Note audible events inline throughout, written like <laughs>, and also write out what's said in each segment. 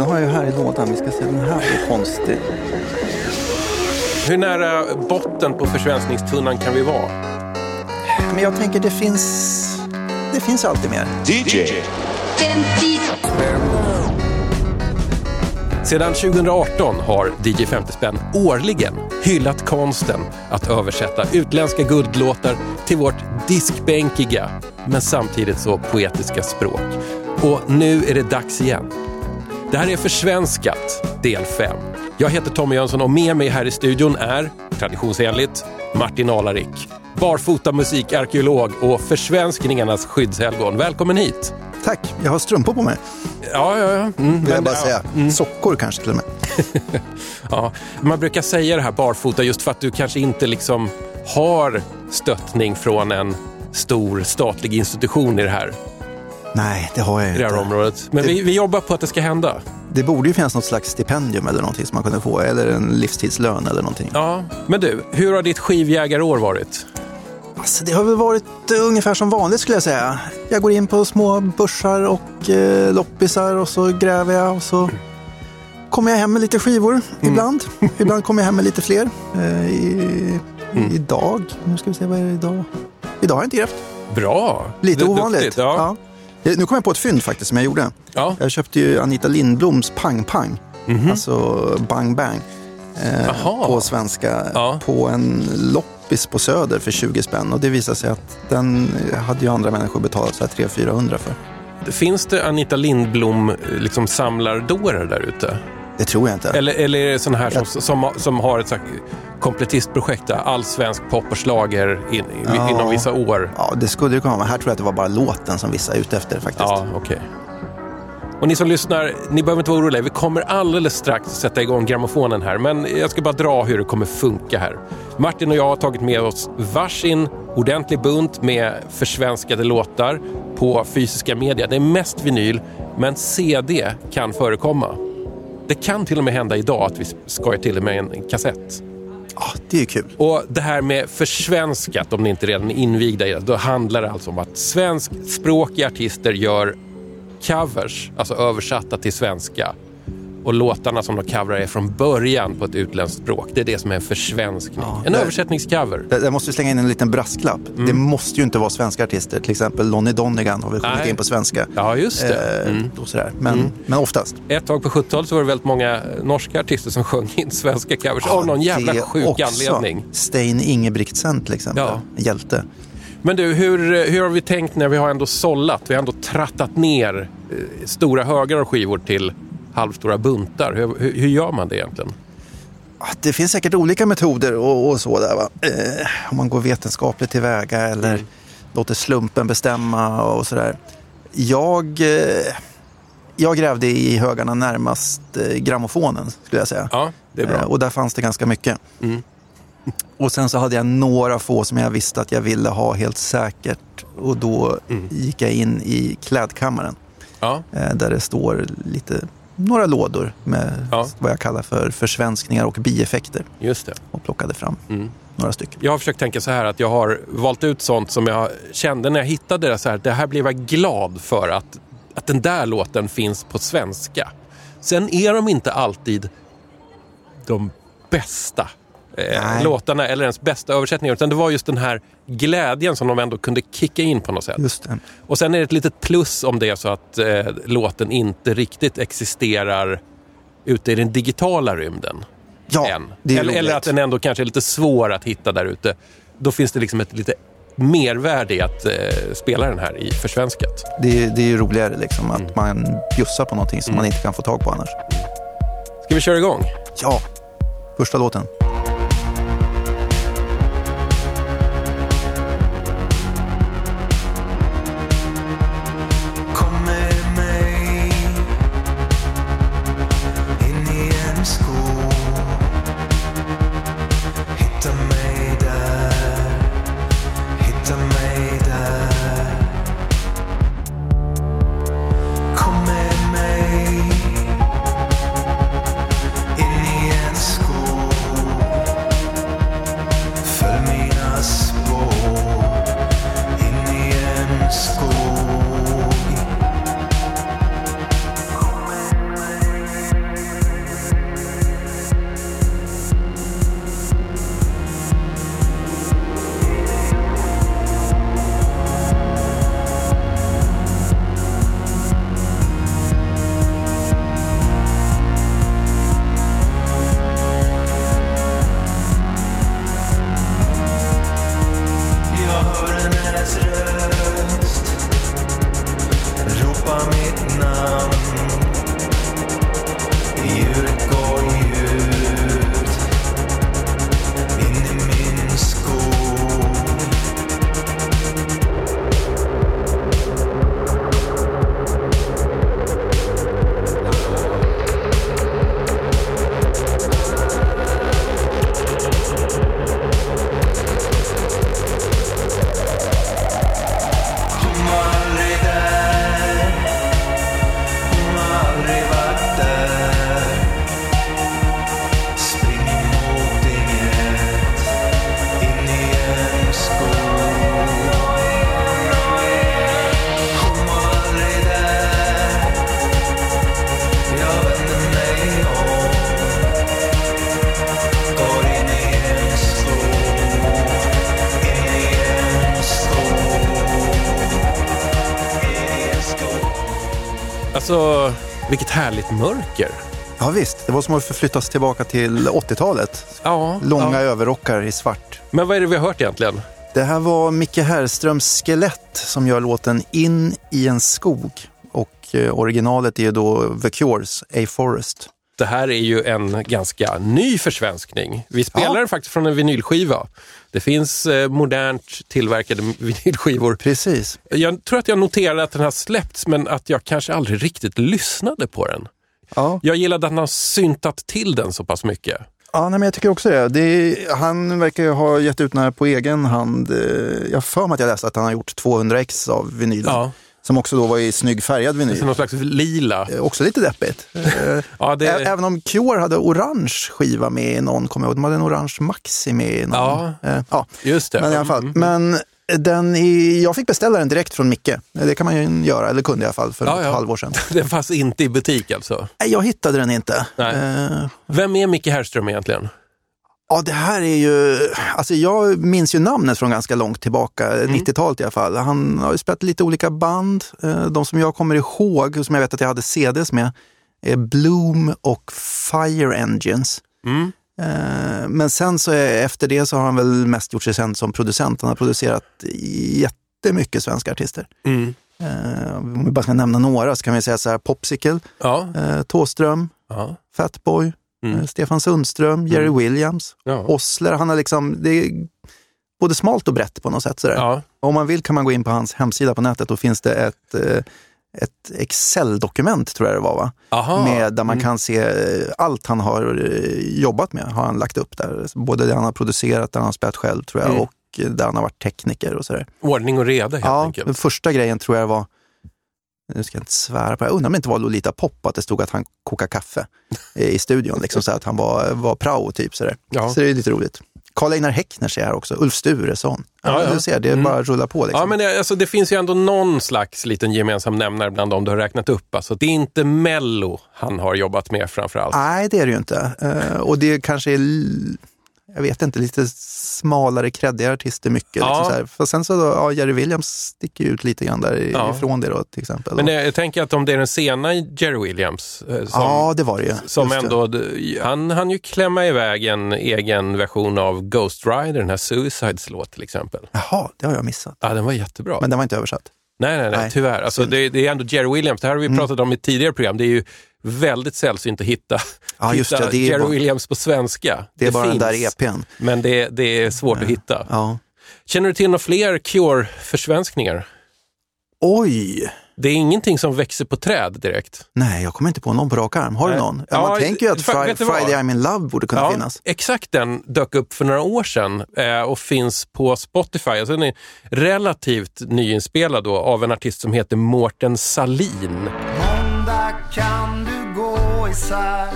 Den har jag här i lådan. Vi ska se, den här är konstig. Hur nära botten på försvenskningstunnan kan vi vara? Men jag tänker det finns... Det finns alltid mer. DJ. Sedan 2018 har DJ 50 spänn årligen hyllat konsten att översätta utländska guldlåtar till vårt diskbänkiga men samtidigt så poetiska språk. Och nu är det dags igen. Det här är Försvenskat, del 5. Jag heter Tommy Jönsson och med mig här i studion är, traditionsenligt, Martin Alarik. Barfota musikarkeolog och försvenskningarnas skyddshelgon. Välkommen hit! Tack, jag har strumpor på mig. Ja, ja, ja. Mm, Vill jag bara ja, säga. mm. Sockor kanske till och med. <laughs> Ja, man brukar säga det här barfota just för att du kanske inte liksom har stöttning från en stor statlig institution i det här, Nej, det har jag i det här inte. området. Men Det- vi, vi jobbar på att det ska hända. Det borde ju finnas något slags stipendium eller någonting som man kunde få. Eller en livstidslön eller någonting. Ja, men du, hur har ditt skivjägarår varit? Alltså, det har väl varit eh, ungefär som vanligt skulle jag säga. Jag går in på små börsar och eh, loppisar och så gräver jag och så kommer jag hem med lite skivor ibland. <laughs> ibland kommer jag hem med lite fler. Eh, i, Idag, nu ska vi se vad är det idag? Idag har jag inte grävt. Bra! Lite ovanligt. duktigt, Ja. Ja. Eh, Nu kom jag på ett fynd faktiskt som jag gjorde. Ja. Jag köpte ju Anita Lindbloms Pang Pang. Alltså Bang Bang. Eh, på svenska. Ja. På en loppis på Söder för 20 spänn. Och det visade sig att den hade ju andra människor betalat så här 300-400 för. Finns det Anita Lindblom liksom samlardårar där ute? Det tror jag inte. Eller, eller är det sådana här som, som, som har ett så här där all svensk pop och schlager in, Ja. inom vissa år? Ja, det skulle det kunna vara. Här tror jag att det var bara låten som vissa är ute efter faktiskt. Ja, okej. Och ni som lyssnar, ni behöver inte vara oroliga. Vi kommer alldeles strax sätta igång grammofonen här. Men jag ska bara dra hur det kommer funka här. Martin och jag har tagit med oss varsin ordentlig bunt med försvenskade låtar på fysiska media. Det är mest vinyl, men CD kan förekomma. Det kan till och med hända idag att vi skojar till det med en kassett. Ja, det är kul. Och det här med försvenskat, om ni inte redan är invigda i det, då handlar det alltså om att svenskspråkiga artister gör covers, alltså översatta till svenska. Och låtarna som de coverar är från början på ett utländskt språk. Det är det som är en försvenskning. Ja, en det- översättningscover. Där där måste vi slänga in en liten brasklapp. Det måste ju inte vara svenska artister. Till exempel Lonnie Donegan har vi Nej. in på svenska. Ja, just det. Eh, och sådär. Men, men oftast. Ett tag på 70-talet så var det väldigt många norska artister som <laughs> sjöng in svenska covers av någon jävla sjuk också. anledning. Stein Ingebrigtsen till exempel. Ja. En hjälte. Men du, hur, hur har vi tänkt när vi har ändå sållat? Vi har ändå trattat ner eh, stora högar av skivor till halvstora buntar. Hur, hur, hur gör man det egentligen? Det finns säkert olika metoder och, och så där. Va? Eh, om man går vetenskapligt tillväga eller Mm. låter slumpen bestämma och sådär. Jag, eh, jag grävde i högarna närmast eh, grammofonen skulle jag säga. Ja, det är bra. Eh, och där fanns det ganska mycket. Mm. <laughs> Och sen så hade jag några få som jag visste att jag ville ha helt säkert. Och då Mm. gick jag in i klädkammaren. Ja, eh, där det står lite, några lådor med Ja. vad jag kallar för försvenskningar och bieffekter. just det. Och plockade fram Mm. några stycken. Jag har försökt tänka så här att jag har valt ut sånt som jag kände när jag hittade det. Så här, det här blev jag glad för att, att den där låten finns på svenska. Sen är de inte alltid de bästa Nej. låtarna eller ens bästa översättningar. Utan det var just den här glädjen som de ändå kunde kicka in på något sätt. Just det. Och sen är det ett litet plus om det är så att eh, låten inte riktigt existerar ute i den digitala rymden Ja, än. det är eller, eller att den ändå kanske är lite svår att hitta där ute. Då finns det liksom ett lite mervärde i att eh, spela den här i försvenskat. Det, är- det är ju roligare liksom, att Mm. man bjussar på någonting som man inte kan få tag på annars. Ska vi köra igång? Ja, första låten. Alltså, vilket härligt mörker. Ja visst, det var som att förflyttas tillbaka till 80-talet. Ja, Långa ja. överrockar i svart. Men vad är det vi har hört egentligen? Det här var Micke Herrströms Skelett som gör låten In i en skog. Och eh, originalet är då The Cures, A Forest. Det här är ju en ganska ny försvenskning. Vi spelar Ja. den faktiskt från en vinylskiva. Det finns eh, modernt tillverkade <laughs> vinylskivor. Precis. Jag tror att jag noterade att den har släppts men att jag kanske aldrig riktigt lyssnade på den. Ja, Jag gillade att han har syntat till den så pass mycket. ja nej, men jag tycker också det. det är, han verkar ju ha gett ut den här på egen hand. Eh, Jag har för mig att jag läste att han har gjort 200 ex av vinylen. Ja, Som också då var i snygg färgad vinyl. någon slags lila. Eh, Också lite deppigt. Eh, <laughs> Ja, det, Ä- Även om Cure hade orange skiva med i någon, kommer jag ihåg. De hade en orange Maxi med i någon. Ja. Eh, ja. just det. Men i alla fall. Mm. Men den i, jag fick beställa den direkt från Micke. Det kan man ju göra, eller kunde i alla fall för Ja, ett ja. halvår sedan. <laughs> Den fanns inte i butik alltså. Nej, Jag hittade den inte. Nej. Eh, Vem är Micke Herrström egentligen? Ja, det här är ju... Alltså jag minns ju namnet från ganska långt tillbaka, Mm. 90-talet i alla fall. Han har ju spelat lite olika band. Eh, De som jag kommer ihåg, som jag vet att jag hade CDs med, är Bloom och Fire Engines. Mm. Eh, Men sen så är, efter det så har han väl mest gjort sig känd som producent. Han har producerat jättemycket svenska artister. Mm. Eh, Om vi bara ska nämna några så kan vi säga så här Popsicle, Ja. Thåström, Ja. Fatboy, Mm. eh, Stefan Sundström, Jerry Williams, Ja. Ossler. Han har liksom, det är både smalt och brett på något sätt. Sådär. ja. Om man vill kan man gå in på hans hemsida på nätet. Då finns det ett, eh, ett Excel-dokument, tror jag det var, va? Aha. Med, där man Mm. kan se eh, allt han har jobbat med, har han lagt upp där. Både det han har producerat, där han har spelat själv, tror jag, Mm. och där han har varit tekniker och sådär. Ordning och reda helt Ja, enkelt. den första grejen tror jag var, nu ska jag inte svära på det, jag undrar om det inte var Lolita Pop, att det stod att han kokar kaffe i studion, liksom så att han var, var prao typ. Sådär. Ja. Så det är lite roligt. Karl-Einar Häckner ser jag här också, Ulf Sturesson. Ja, Ja. Du ser, det Mm. bara att rulla på. Liksom. Ja, men det, alltså, det finns ju ändå någon slags liten gemensam nämnare bland dem du har räknat upp. Alltså, det är inte Mello han har jobbat med framför allt. Nej, det är det ju inte. Eh, och det kanske är, jag vet inte, lite smalare, kreddigare artister mycket. Ja. Liksom så här. För sen så, då, ja, Jerry Williams sticker ut lite grann där Ja. det då, till exempel. Men jag, jag tänker att om det är den sena Jerry Williams eh, som, ja, det var det ju. som Just det. ändå, d- han han ju klämma iväg en egen version av Ghost Rider, den här Suicides låt till exempel. Jaha, det har jag missat. Ja, den var jättebra. Men den var inte översatt. Nej, nej, nej, nej. tyvärr. Alltså, det, det är ändå Jerry Williams, det här har vi Mm. pratat om i tidigare program. Det är ju väldigt sällsynt att hitta, Ja, hitta det, det Jerry bara- Williams på svenska. Det är bara finns, den där EPn. Men det, det är svårt att hitta. Ja. Känner du till några fler Cure-försvenskningar? Oj! Det är ingenting som växer på träd direkt. Nej, jag kommer inte på någon på rak arm. Har du någon? Ja, man Ja, tänker ju att Fri-? Friday I'm in Love borde kunna finnas. exakt den dök upp för några år sedan eh, och finns på Spotify. Alltså den är relativt nyinspelad då, av en artist som heter Mårten Salin. Måndag kan du gå isär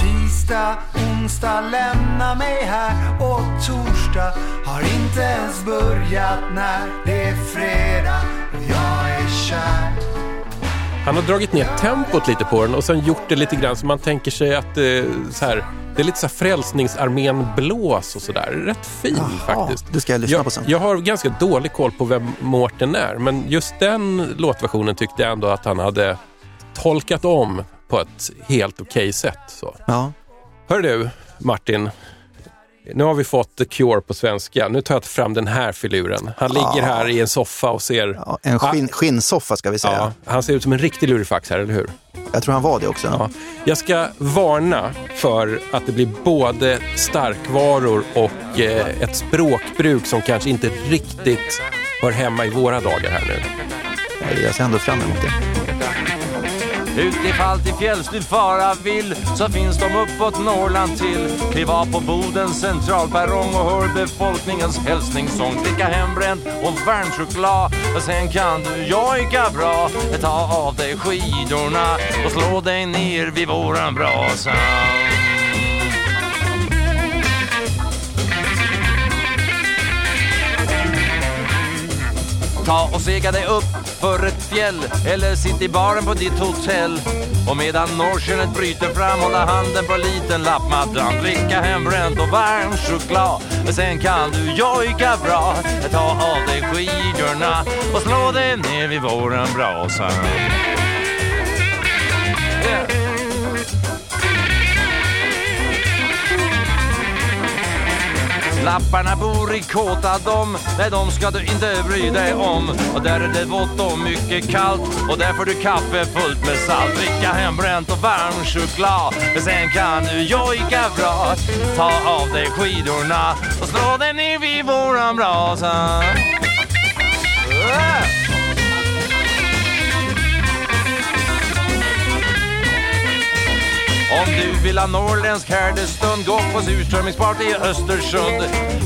Tisdag, onsdag lämna mig här Och torsdag har inte ens börjat när det är fredag och jag Han har dragit ner tempot lite på den och sen gjort det lite grann så man tänker sig att eh, så här, det är lite så här Frälsningsarmén-blås och sådär. Rätt fin Jaha, faktiskt. det ska jag lyssna jag, på sen. Jag har ganska dålig koll på vem Mårten är, men just den låtversionen tyckte jag ändå att han hade tolkat om på ett helt okej sätt. Så. Ja. Hör du, Martin. Nu har vi fått The Cure på svenska. Nu tar jag fram den här filuren. Han ligger här i en soffa och ser... Ja, en skinn, skinnsoffa ska vi säga. Ja, han ser ut som en riktig lurifax här, eller hur? Jag tror han var det också. Ja. Jag ska varna för att det blir både starkvaror och eh, ett språkbruk som kanske inte riktigt hör hemma i våra dagar här nu. Jag ser ändå fram emot det. Utifall till fjällstyrd fara vill så finns de uppåt Norrland till. Kliv av på Bodens centralperrong och hör befolkningens hälsningssång. Dricka hembränt och varm choklad. Och sen kan du jojka bra. Ta av dig skidorna och slå dig ner vid våran brasa. Ta och sega dig upp för ett fjäll eller sitt i baren på ditt hotell. Och medan norrskenet bryter fram hålla handen på liten lappmattan. Dricka hembränt och varm choklad. Men sen kan du jojka bra. Ta av dig skidorna och slå dig ner vid våren brasa. Lapparna bor i kåta dom, nej dom ska du inte bry dig om. Och där är det vått och mycket kallt och där får du kaffe fullt med salt. Dricka hembränt och varm choklad, men sen kan du jojka bra. Ta av dig skidorna och slå dig ner vid våran brasa. Äh! Om du vill ha norrländsk härdestund, gå på surströmmingsparty i Östersund.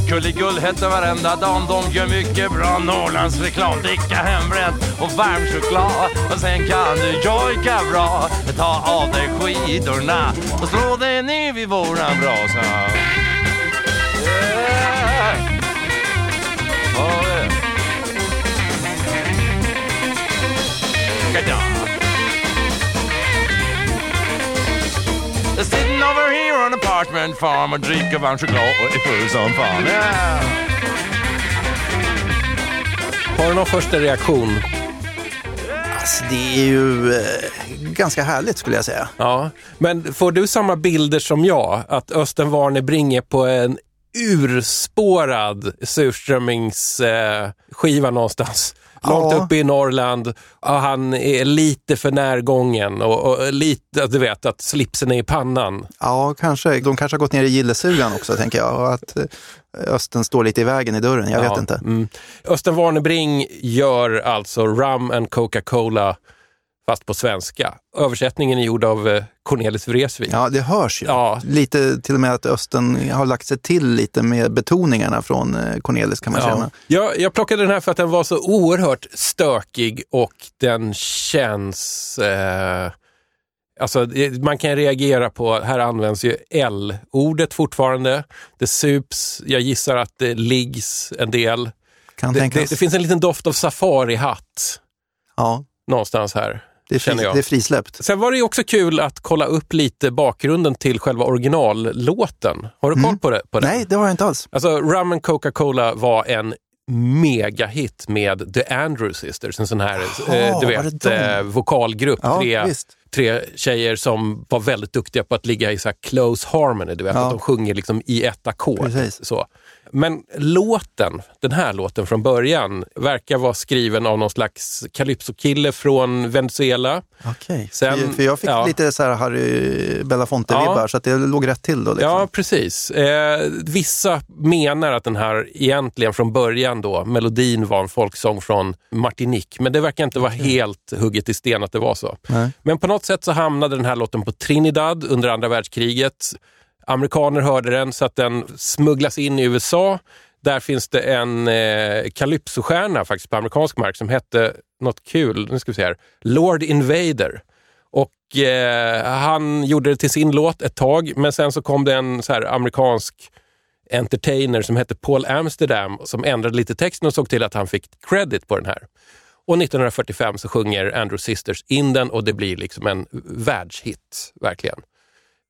Kulligull heter varenda da'n, de gör mycket bra Norrlandsreklam. Dricka hembränt och varm choklad och sen kan du jojka bra. Ta av dig skidorna och slå dig ner vid våran brasa. Apartment farm och dricker varm choklad och är full som fan. Yeah. Har du någon första reaktion? Alltså, det är ju eh, ganska härligt skulle jag säga. Ja, men får du samma bilder som jag? Att Östen Warnerbring är på en urspårad surströmmingsskiva eh, någonstans. Långt Ja. uppe i Norrland och han är lite för närgången och, och lite, du vet, att slipsen är i pannan. Ja, kanske. De kanske har gått ner i gillesugan också, tänker jag. Och att eh, Östen står lite i vägen i dörren. Jag Ja, vet inte. Mm. Östen Warnerbring gör alltså Rum and Coca-Cola fast på svenska. Översättningen är gjord av eh, Cornelis Vreeswijk. Ja, det hörs ju. Ja. Lite till och med att Östen har lagt sig till lite med betoningarna från eh, Cornelis kan man känna. Jag, jag plockade den här för att den var så oerhört stökig och den känns... Eh, alltså, man kan reagera på, här används ju L-ordet fortfarande. Det sups, jag gissar att det liggs en del. Kan Det, det, det finns en liten doft av safarihatt ja, någonstans här. Det är, känner fri, jag. det är frisläppt. Sen var det också kul att kolla upp lite bakgrunden till själva originallåten. Har du koll på det? På? Nej, det har jag inte alls. Alltså, Rum and Coca-Cola var en megahit med The Andrew Sisters, en sån här Jaha, eh, du vet, eh, vokalgrupp. Ja, tre, visst. tre tjejer som var väldigt duktiga på att ligga i så close harmony, du vet, Ja. att de sjunger liksom i ett ackord. Så. Men låten, den här låten från början, verkar vara skriven av någon slags calypso-kille från Venezuela. Okej. För, för jag fick ja. lite så här Harry Belafonte-vibbar, Ja. så att det låg rätt till då. Liksom. Ja, precis. Eh, vissa menar att den här egentligen från början då, melodin var en folksång från Martinique, men det verkar inte vara helt hugget i sten att det var så. Nej. Men på något sätt så hamnade den här låten på Trinidad under andra världskriget. Amerikaner hörde den så att den smugglas in i USA. Där finns det en eh, calypsostjärna faktiskt på amerikansk mark som hette något kul, nu ska vi se här, Lord Invader. Och eh, han gjorde det till sin låt ett tag, men sen så kom det en så här amerikansk entertainer som hette Paul Amsterdam som ändrade lite texten och såg till att han fick credit på den här. Och 1945 så sjunger Andrew Sisters in den och det blir liksom en världshit, verkligen.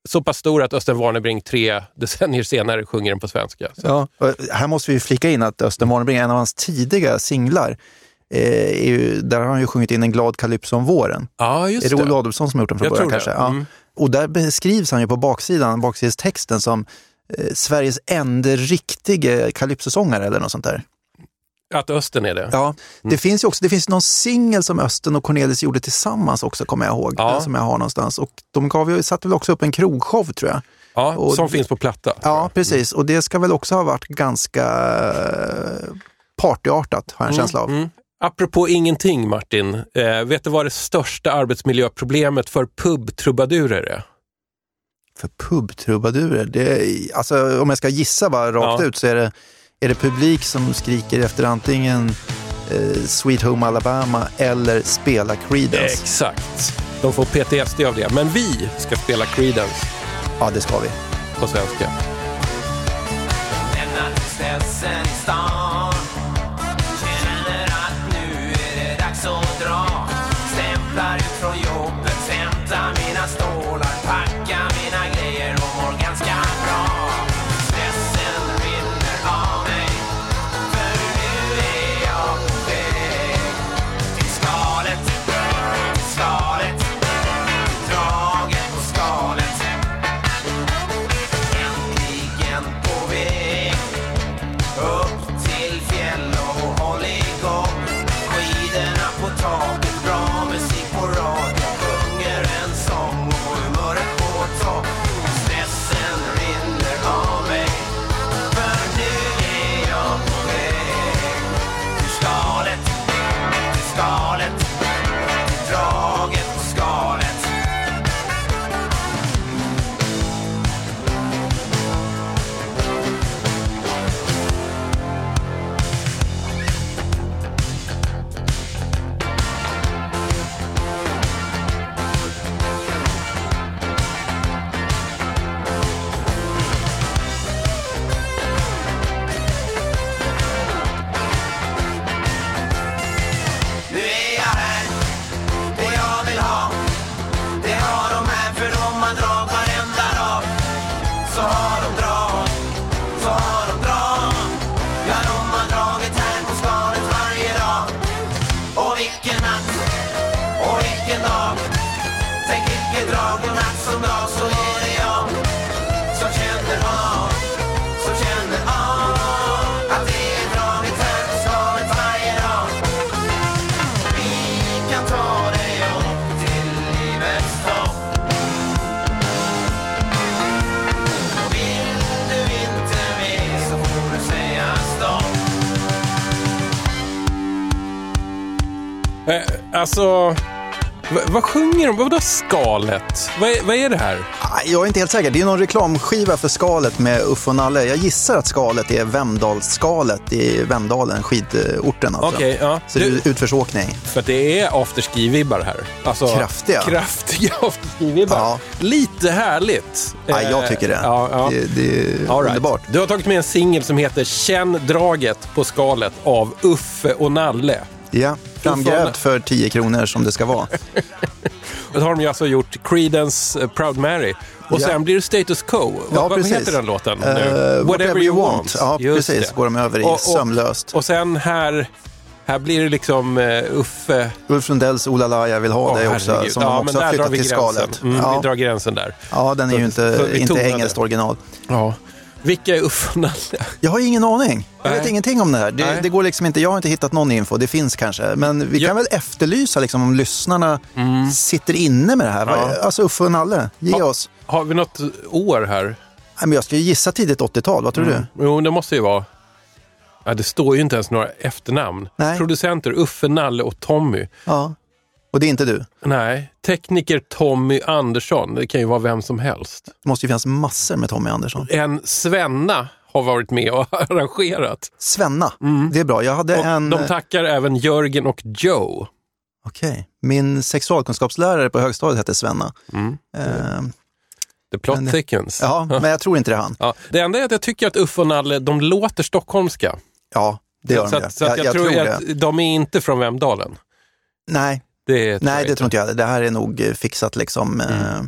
Så pass stor att Östen Warnerbring tre <laughs> decennier senare sjunger den på svenska. Så. Ja, här måste vi flika in att Östen Warnerbring, en av hans tidiga singlar, eh, ju, där har han ju sjungit in en glad calypso om våren. Ja, just Är det det. Olle Adolphson som har gjort den från början kanske? Ja. Mm. Och där beskrivs han ju på baksidan, baksidestexten som eh, Sveriges enda riktige calypsosångare eller något sånt där. Att Östen är det. Ja, det finns ju också, det finns någon singel som Östen och Cornelis gjorde tillsammans också, kommer jag ihåg, Ja. eh, som jag har någonstans. Och de gav ju, satte väl också upp en krogshow tror jag. Ja, Och som finns på platta. Ja, precis. Och det ska väl också ha varit ganska eh, partyartat, har jag en känsla av. Mm. Apropå ingenting Martin, eh, vet du vad det största arbetsmiljöproblemet för pubtrubadurer är? För pubtrubadurer, det är, alltså, om jag ska gissa bara rakt Ja. ut så är det, är det publik som skriker efter antingen eh, Sweet Home Alabama eller spela Creedence. Exakt. De får PTSD av det. Men vi ska spela Creedence Ja, det ska vi. på svenska. Alltså, vad sjunger de? Vadå skalet? Vad är, vad är det här? Ah, Jag är inte helt säker. Det är någon reklamskiva för skalet med Uffe och Nalle. Jag gissar att skalet är Vemdalsskalet i Vemdalen, skidorten alltså. Okej, ja. Så det Du- är utförsåkning. För att det är afterski-vibbar här. Alltså, Kraftiga. Kraftiga <laughs> afterski-vibbar. Ja. Lite härligt. Ja, jag Eh, tycker det. Ja, ja. Det, det är right. underbart. Du har tagit med en singel som heter Känn draget på skalet av Uffe och Nalle. Ja, framgrävt <laughs> för 10 kronor som det ska vara. Då har de ju alltså gjort Creedence eh, Proud Mary. Och Ja. sen blir det Status Quo. Ja, vad, vad heter den låten? Eh, nu? whatever you want. Ja, Just precis. det. Går de över i Och- och- sömlöst. Och sen här, här blir det liksom uh, Uffe. Ulf Lundells Oh la la, jag vill ha Åh, dig också, herregud. som de ja, också men har flyttat vi till gränsen. skalet. Mm, Vi Ja, drar gränsen där. ja, den är ju För inte, vi inte engelskt original. Ja. Vilka är Uffe och Nalle? Jag har ingen aning. Jag vet Nej. ingenting om det här. Det, Nej. det går liksom inte, jag har inte hittat någon info. Det finns kanske. Men vi Ja. kan väl efterlysa liksom, om lyssnarna sitter inne med det här. Vad-. Alltså Uffe och Nalle, ge oss. Har vi något år här? Nej, men jag ska ju gissa tidigt 80-tal, vad tror du? Jo, det måste ju vara. Ja, det står ju inte ens några efternamn. Nej. Producenter Uffe, Nalle och Tommy. Ja. Och det är inte du? Nej, tekniker Tommy Andersson. Det kan ju vara vem som helst. Det måste ju finnas massor med Tommy Andersson. En Svenna har varit med och <laughs> arrangerat. Svenna, det är bra. Jag hade Och en... De tackar även Jörgen och Joe. Okej. Min sexualkunskapslärare på högstadiet hette Svenna. Mm. Eh, The plot Men- thickens. ja, <laughs> men jag tror inte det är han. Ja, det enda är att jag tycker att Uffe och Nalle, de låter stockholmska. Ja, det gör så de att, så att jag, tror, det. att de är inte från Vemdalen. Nej, Det nej, det tror inte jag. Det här är nog eh, fixat liksom Mm. eh,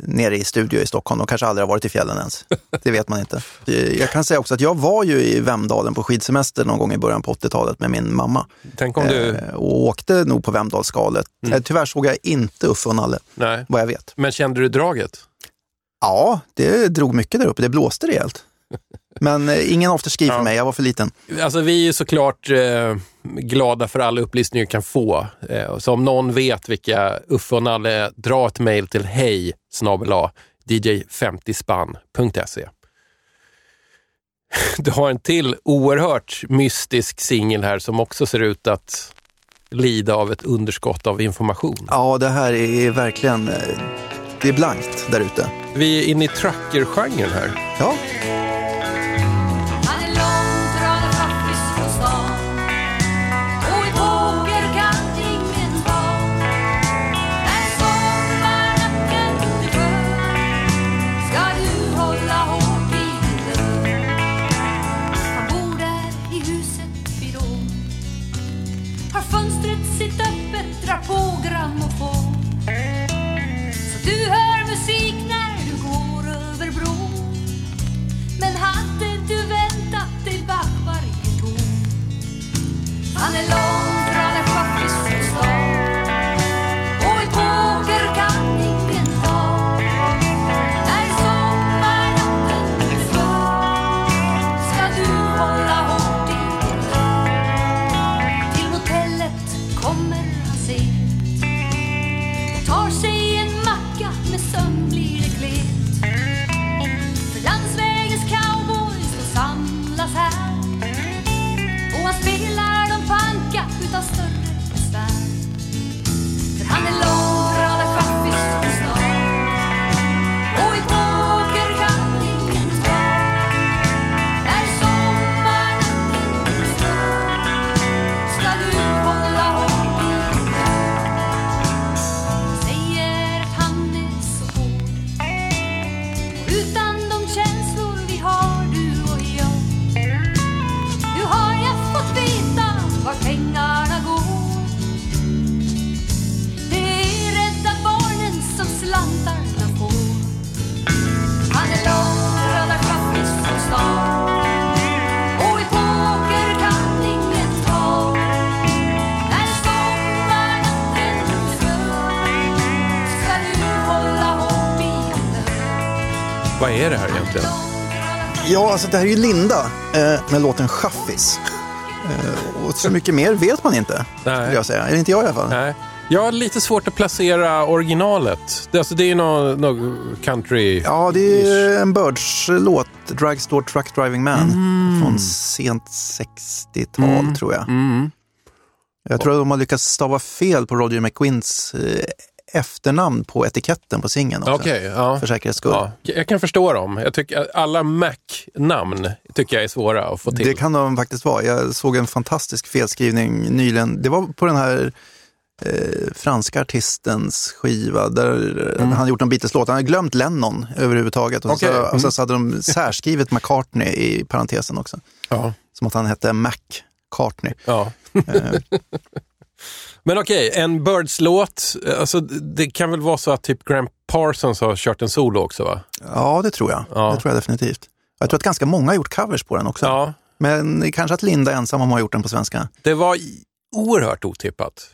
nere i studio i Stockholm. De kanske aldrig har varit i fjällen ens. <laughs> Det vet man inte. Eh, Jag kan säga också att jag var ju i Vemdalen på skidsemester någon gång i början på 80-talet med min mamma. Tänk om du... Eh, och åkte nog på Vemdalsskalet. Mm. Eh, Tyvärr såg jag inte Uffe och Nalle, Nej. vad jag vet. Men kände du draget? Ja, det drog mycket där uppe. Det blåste rejält. Men eh, ingen afterski för Ja. mig, jag var för liten. Alltså vi är ju såklart eh, glada för alla upplysningar vi kan få. Eh, så om någon vet vilka Uffe och Nalle dra ett mejl till hej dj50spann.se. <laughs> Du har en till oerhört mystisk singel här som också ser ut att lida av ett underskott av information. Ja, det här är verkligen, eh, det är blankt där ute. Vi är inne i trucker-genren här. Ja, Hallelujah. Ja, alltså det här är ju Linda eh, med låten Chaffis. Eh, och så mycket mer vet man inte, Nej. skulle jag säga. Eller inte jag i alla fall. Nej. Jag har lite svårt att placera originalet. Det, alltså, det är någon nå country... Ja, det är en Birds-låt, Dragstore Truck Driving Man, från sent 60-tal tror jag. Mm. Jag tror att de har lyckats stava fel på Roger McQueens eh, efternamn på etiketten på singeln också. Okej, ja. För säkerhets skull. ja. Jag kan förstå dem. Jag tycker alla Mac-namn tycker jag är svåra att få till. Det kan de faktiskt vara. Jag såg en fantastisk felskrivning nyligen. Det var på den här eh, franska artistens skiva där Mm. han gjort en Beatles-låt. Han hade glömt Lennon överhuvudtaget. Och, Okej, så, mm. och så, så hade de särskrivit <laughs> McCartney i parentesen också. Ja. Som att han hette McCartney. Ja. Eh, Men okej, en Birds-låt. Alltså, det kan väl vara så att typ Graham Parsons har kört en solo också? va? ja, det tror jag. Ja. Det tror jag definitivt. Jag tror att ganska många har gjort covers på den också. Ja, Men kanske att Linda ensam har gjort den på svenska. det var oerhört otippat.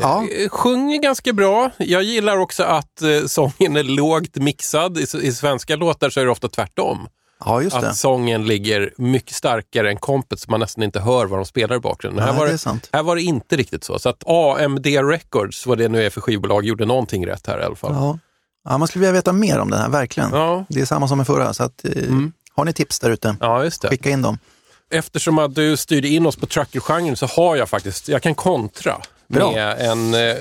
Ja. Eh, Sjunger ganska bra. Jag gillar också att eh, sången är lågt mixad. I svenska låtar så är det ofta tvärtom. Ja, just det. Att sången ligger mycket starkare än kompet så man nästan inte hör vad de spelar i bakgrunden. Nej, här, var det det, här var det inte riktigt så. Så att AMD Records, vad det nu är för skivbolag, gjorde någonting rätt här i alla fall. Ja. ja, man skulle vilja veta mer om den här, verkligen. Ja, Det är samma som med förra, så att, eh, Mm. har ni tips där ute, ja just det. skicka in dem. Eftersom att du styrde in oss på trucker-genren så har jag faktiskt, jag kan kontra Bra. med en eh,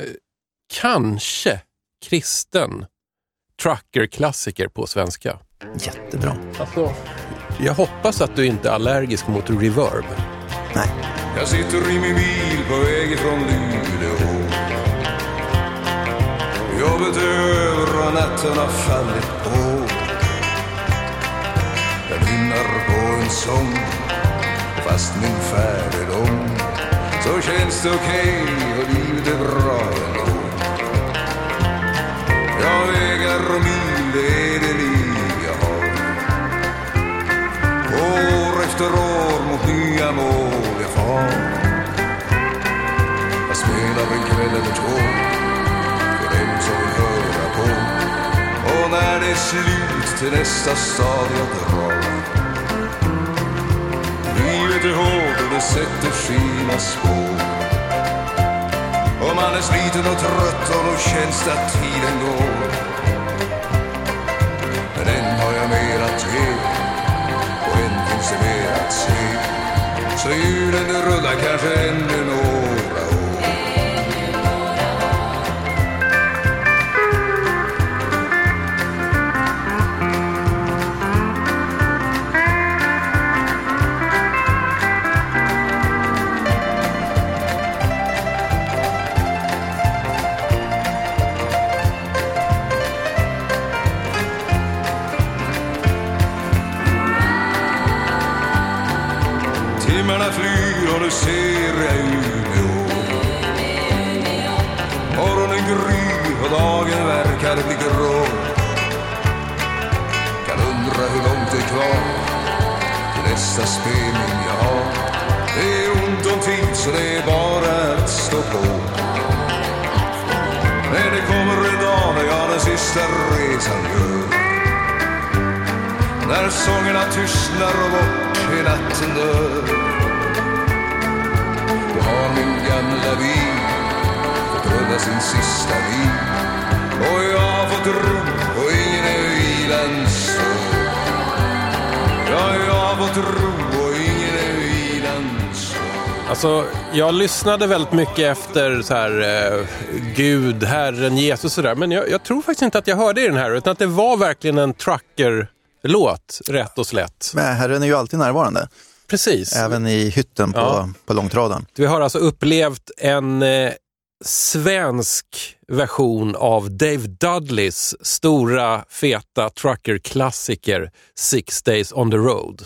kanske kristen trucker-klassiker på svenska. Jättebra. Alltså, jag hoppas att du inte är allergisk mot reverb. Nej. Jag sitter i min bil på väg ifrån Luleå Jobbet är över och natten har fallit på Jag nynnar på en sång Fast min färd är lång Så känns det okej och livet är bra ändå Jag vägar efter år mot nya mål jag far Jag spelar en kväll eller två För dem som vill höra på Och när det är slut till nästa stad jag drar Livet är hårt och det sätter sina spår Och man är sliten och trött och då känns det att tiden går Men än har jag mer att ge än mer att se. Så hjulen rullar kanske ännu något. Sista spelning jag har. Det är ont om tid så det är bara att stå på. Men det kommer en dag när jag den sista resan gör. När sångerna tystnar och bort i natten dör. Då har min gamla bil fått rulla sin sista bil. Och jag har fått ro och ingen är vilans Ja, jag har fått ro och ingen är vilans Alltså, jag lyssnade väldigt mycket efter så här, eh, Gud, Herren, Jesus och sådär. Men jag, jag tror faktiskt inte att jag hörde i den här, utan att det var verkligen en trucker-låt, rätt och slätt. Men Herren är ju alltid närvarande, Precis. även i hytten på, Ja. på långtradaren. Vi har alltså upplevt en eh, svensk version av Dave Dudleys stora feta trucker-klassiker Six Days on the Road.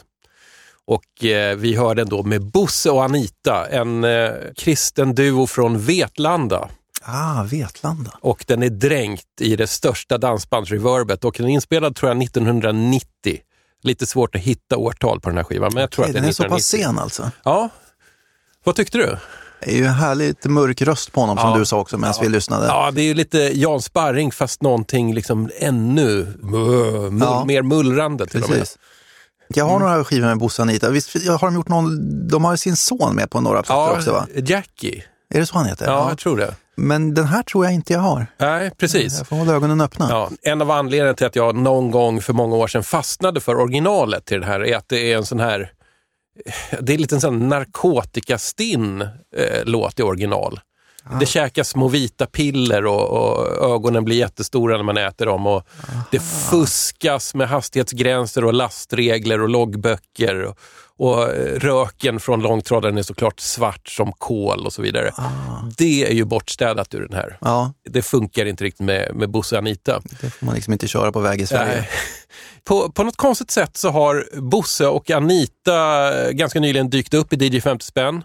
Och eh, vi hörde den då med Bosse och Anita, en eh, kristen duo från Vetlanda. Ah, Vetlanda. Och den är dränkt i det största dansbandsreverbet och den är inspelad tror jag 1990. Lite svårt att hitta årtal på den här skivan, men jag tror Okej, att det är den är så 1990. pass sen alltså. Ja. Vad tyckte du? Det är ju en härligt mörk röst på honom som Ja. du sa också medan vi lyssnade. Ja, det är ju lite Jan Sparring fast någonting liksom ännu mull, Ja. mer mullrande till och med. Precis. Jag har några skivor med Bosse och Anita. Visst har de gjort någon, de har sin son med på några plattor Ja, också va? Jackie. Är det så han heter? Ja, jag tror det. Men den här tror jag inte jag har. Nej, precis. Jag får hålla ögonen öppna. Ja, en av anledningarna till att jag någon gång för många år sedan fastnade för originalet till den här är att det är en sån här det är lite en sån narkotikastinn eh, låt i original. Det käkas små vita piller och, och ögonen blir jättestora när man äter dem. Och det fuskas med hastighetsgränser och lastregler och loggböcker. Och, och eh, röken från långtradaren är såklart svart som kol och så vidare. Det är ju bortstädat ur den här. Ja, Det funkar inte riktigt med, med Bosse och Anita. det får man liksom inte köra på väg i Sverige. Nej. På, på något konstigt sätt så har Bosse och Anita eh, ganska nyligen dykt upp i DJ 50 spänn.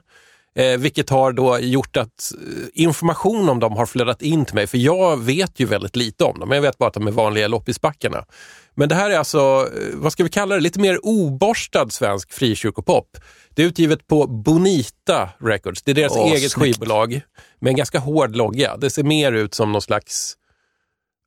Eh, vilket har då gjort att eh, information om dem har flödat in till mig. För jag vet ju väldigt lite om dem. Jag vet bara att de är vanliga loppisbackarna. Men det här är alltså, eh, vad ska vi kalla det, lite mer oborstad svensk frikyrkopop. Det är utgivet på Bonita Records. Det är deras Åh, eget snyggt. skivbolag med en ganska hård logga. Det ser mer ut som någon slags,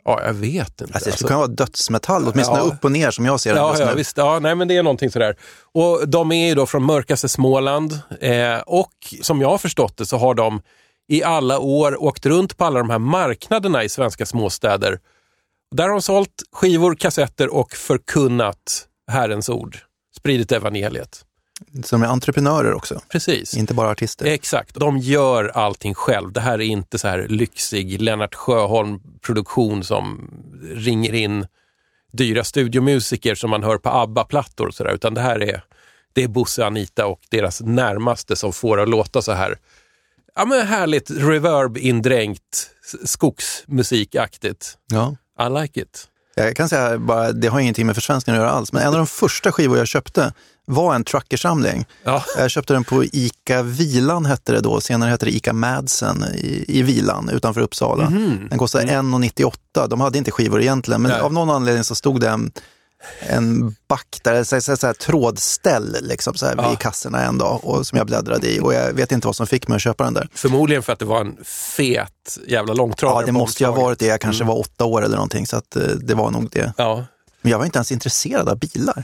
ja jag vet inte. Alltså, det skulle Alltså- kunna vara dödsmetall, åtminstone Ja. upp och ner som jag ser den Ja, ja, visst. Ja, nej, men det är någonting sådär. Och de är ju då från mörkaste Småland eh, och som jag har förstått det så har de i alla år åkt runt på alla de här marknaderna i svenska småstäder. Där har de sålt skivor, kassetter och förkunnat Herrens ord. Spridit evangeliet. Som är entreprenörer också, Precis. inte bara artister. Exakt, de gör allting själv. Det här är inte så här lyxig Lennart Sjöholm-produktion som ringer in dyra studiomusiker som man hör på ABBA-plattor och sådär, utan det här är, det är Bosse, Anita och deras närmaste som får att låta så här ja, men härligt reverb-indränkt skogsmusikaktigt. Ja. I like it. Jag kan säga bara, det har ingenting med försvenskning att göra alls, men en av de första skivor jag köpte var en truckersamling. Ja. Jag köpte den på ICA Vilan hette det då, senare hette det ICA Madsen i, i Vilan utanför Uppsala. Den kostade 1,98. De hade inte skivor egentligen, men Nej. av någon anledning så stod det en, back där, så här, trådställ liksom, så här, Ja. kassorna en dag och, som jag bläddrade i och jag vet inte vad som fick mig att köpa den där. Förmodligen för att det var en fet jävla långtradare. Ja, det måste ju ha varit det. Jag kanske var åtta år eller någonting, så att, eh, det var nog det. Ja. Men jag var inte ens intresserad av bilar.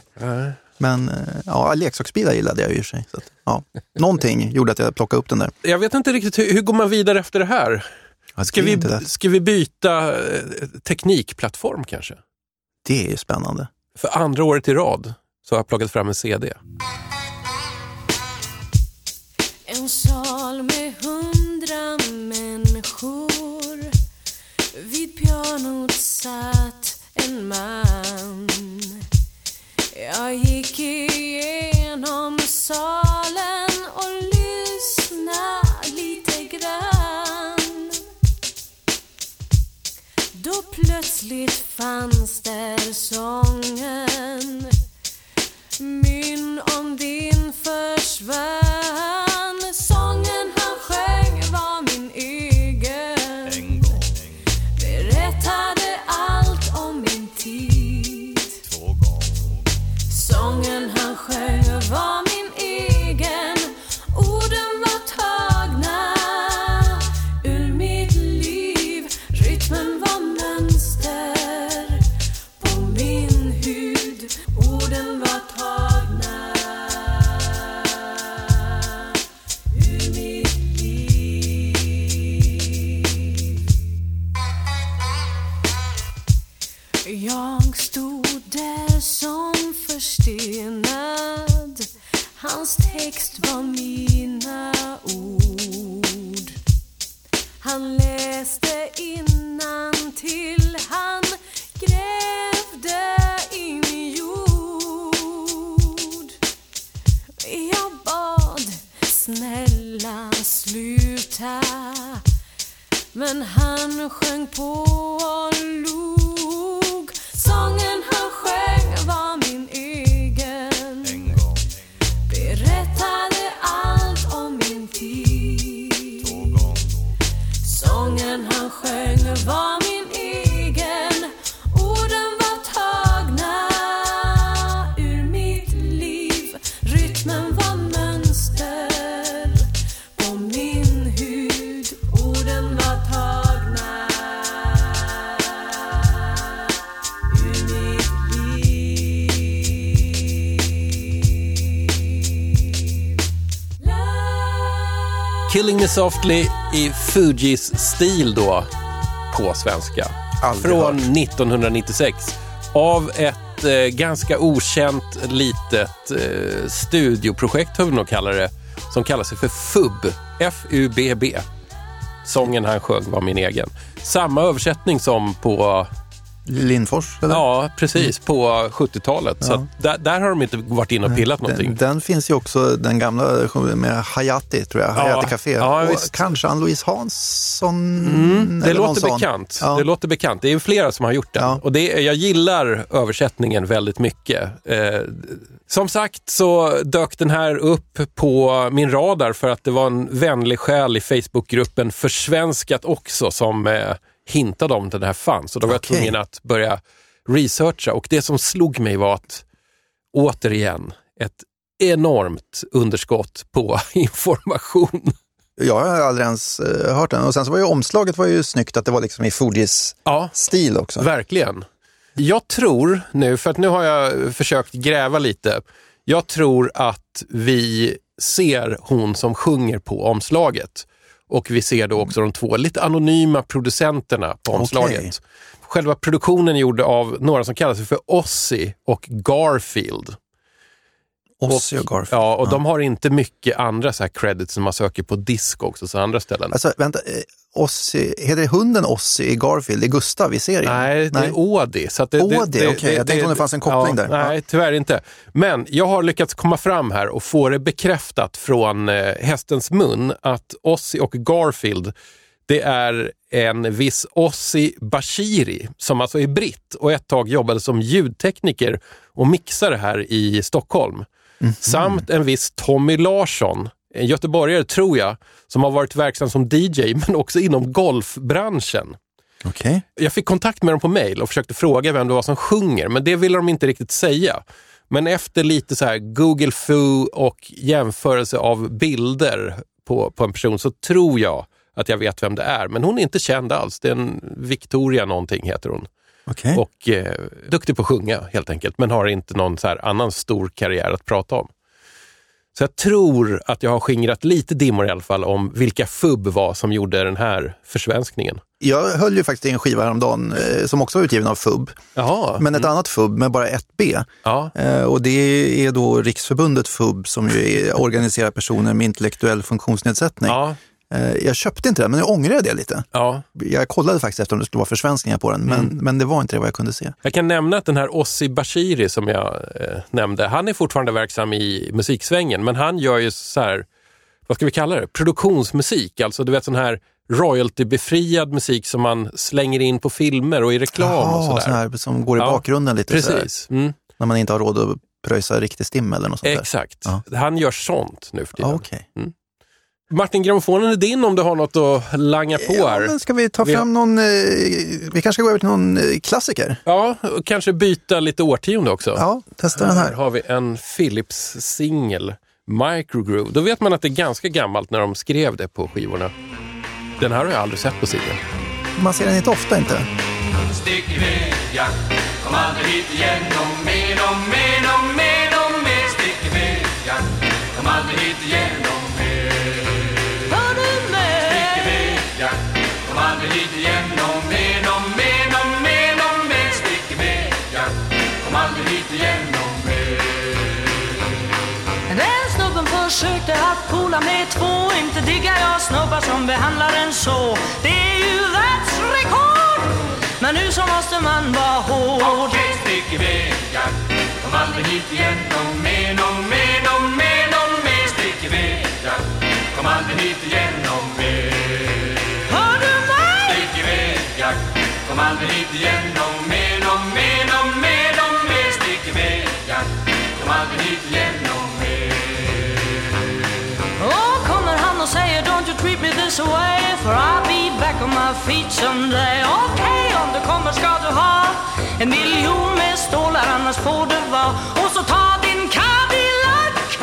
Men eh, ja, leksaksbilar gillade jag ju i sig. Så att, ja. Någonting gjorde att jag plockade upp den där. Jag vet inte riktigt, hur, hur går man vidare efter det här? Ja, Ska det, är vi, ska vi byta eh, teknikplattform kanske? det är ju spännande. För andra året i rad så har jag plockat fram en CD. En sal med hundra människor. Vid pianot satt en man. Jag gick igenom salen. Då plötsligt fanns där sånger Softly i Fugees stil då på svenska. Aldrig Från hört. 1996 av ett eh, ganska okänt litet eh, studioprojekt, får vi nog kalla det, som kallar sig för FUB. F-U-B-B. Sången han sjöng var min egen. Samma översättning som på Lindfors? Eller? Ja, precis. På 70-talet. Så Ja. att där, där har de inte varit inne och pillat någonting. Den, den finns ju också, den gamla med Hayati, tror jag. Ja, Hayati Café. ja, och visst. kanske Ann-Louise Hansson. Mm, det låter sån. bekant. Ja. Det låter bekant. Det är flera som har gjort den. Ja. Och det, jag gillar översättningen väldigt mycket. Eh, som sagt så dök den här upp på min radar för att det var en vänlig själ i Facebookgruppen Försvenskat också som eh, hintade om den här fanns. Och då var jag Okej. tvungen att börja researcha och det som slog mig var att återigen ett enormt underskott på <laughs> information. Jag har aldrig ens eh, hört den. Och sen så var ju omslaget var ju snyggt att det var liksom i Fugees Ja, stil också. Verkligen. Jag tror nu, för att nu har jag försökt gräva lite. Jag tror att vi ser hon som sjunger på omslaget. Och vi ser då också de två lite anonyma producenterna på omslaget. Okej. Själva produktionen är gjord av några som kallar sig för Ozzy och Garfield. Ozzy och Garfield. Ja, och de har inte mycket andra så här credits som man söker på disk också, så andra ställen. Alltså, vänta. Ozzy, heter hunden Ozzy i Garfield? Det är Gustav i serien? Nej, det är Audi. Så det, Audi, okej. Jag tänkte om det fanns en koppling där. Nej, tyvärr inte. Men jag har lyckats komma fram här och få det bekräftat från eh, hästens mun att Ozzy och Garfield, det är en viss Ozzy Bashiri som alltså är britt och ett tag jobbade som ljudtekniker och mixare här i Stockholm. Samt en viss Tommy Larsson, en göteborgare tror jag, som har varit verksam som DJ <laughs> men också inom golfbranschen. Okej. Jag fick kontakt med dem på mail och försökte fråga vem det var som sjunger, men det ville de inte riktigt säga. Men efter lite så Google Foo och jämförelse av bilder på, på en person så tror jag att jag vet vem det är. Men hon är inte känd alls. Det är en Victoria någonting heter hon. Okej. Och eh, duktig på att sjunga helt enkelt, men har inte någon så annan stor karriär att prata om. Så jag tror att jag har skingrat lite dimmor i alla fall om vilka FUB var som gjorde den här försvenskningen. Jag höll ju faktiskt i en skiva häromdagen eh, som också var utgiven av FUB. Jaha. Men ett annat FUB med bara ett B. Ja. Eh, Och det är då Riksförbundet FUB som ju organiserar personer med intellektuell funktionsnedsättning. Ja, Jag köpte inte den, men jag ångrar det lite. ja. Jag kollade faktiskt efter om det skulle vara försvenskningar på den, men, Mm. men det var inte det vad jag kunde se. Jag kan nämna att den här Ossi Bashiri som jag eh, nämnde, han är fortfarande verksam i musiksvängen, men han gör ju så här, vad ska vi kalla det, produktionsmusik. Alltså du vet sån här royaltybefriad musik som man slänger in på filmer och i reklam och Jaha, sådär. sån här som går i Ja, bakgrunden lite Precis. Mm, när man inte har råd att pröjsa riktig stim eller något sånt exakt. Ja. Han gör sånt nu för tiden. Ja, okej. Martin, grammofonen är din om du har något att langa på Ja, här. men ska vi ta Vi har- fram någon, eh, vi kanske ska gå över till någon eh, klassiker? Ja, och kanske byta lite årtionde också. Ja, testa den Här här. har vi en Philips-singel, Microgroove. Då vet man att det är ganska gammalt när de skrev det på skivorna. Den här har jag aldrig sett på singeln. Man ser den inte ofta inte. Stick iväg, ja. Kom aldrig hit igen och mer och mer försökte att pola med två Inte diggar jag snubbar som behandlar en så Det är ju världsrekord Men nu så måste man vara hård Okej, stick iväg, ja. Kom aldrig hit igen och mer och mer och mer och mer. Stick iväg, ja. Kom aldrig hit igen och mer. Hör du mig? Stick iväg, ja. Kom aldrig hit igen this way For I'll be back on my feet someday. Okej, om du kommer ska du ha En miljon med stålar annars får det vara. Och så ta din Cadillac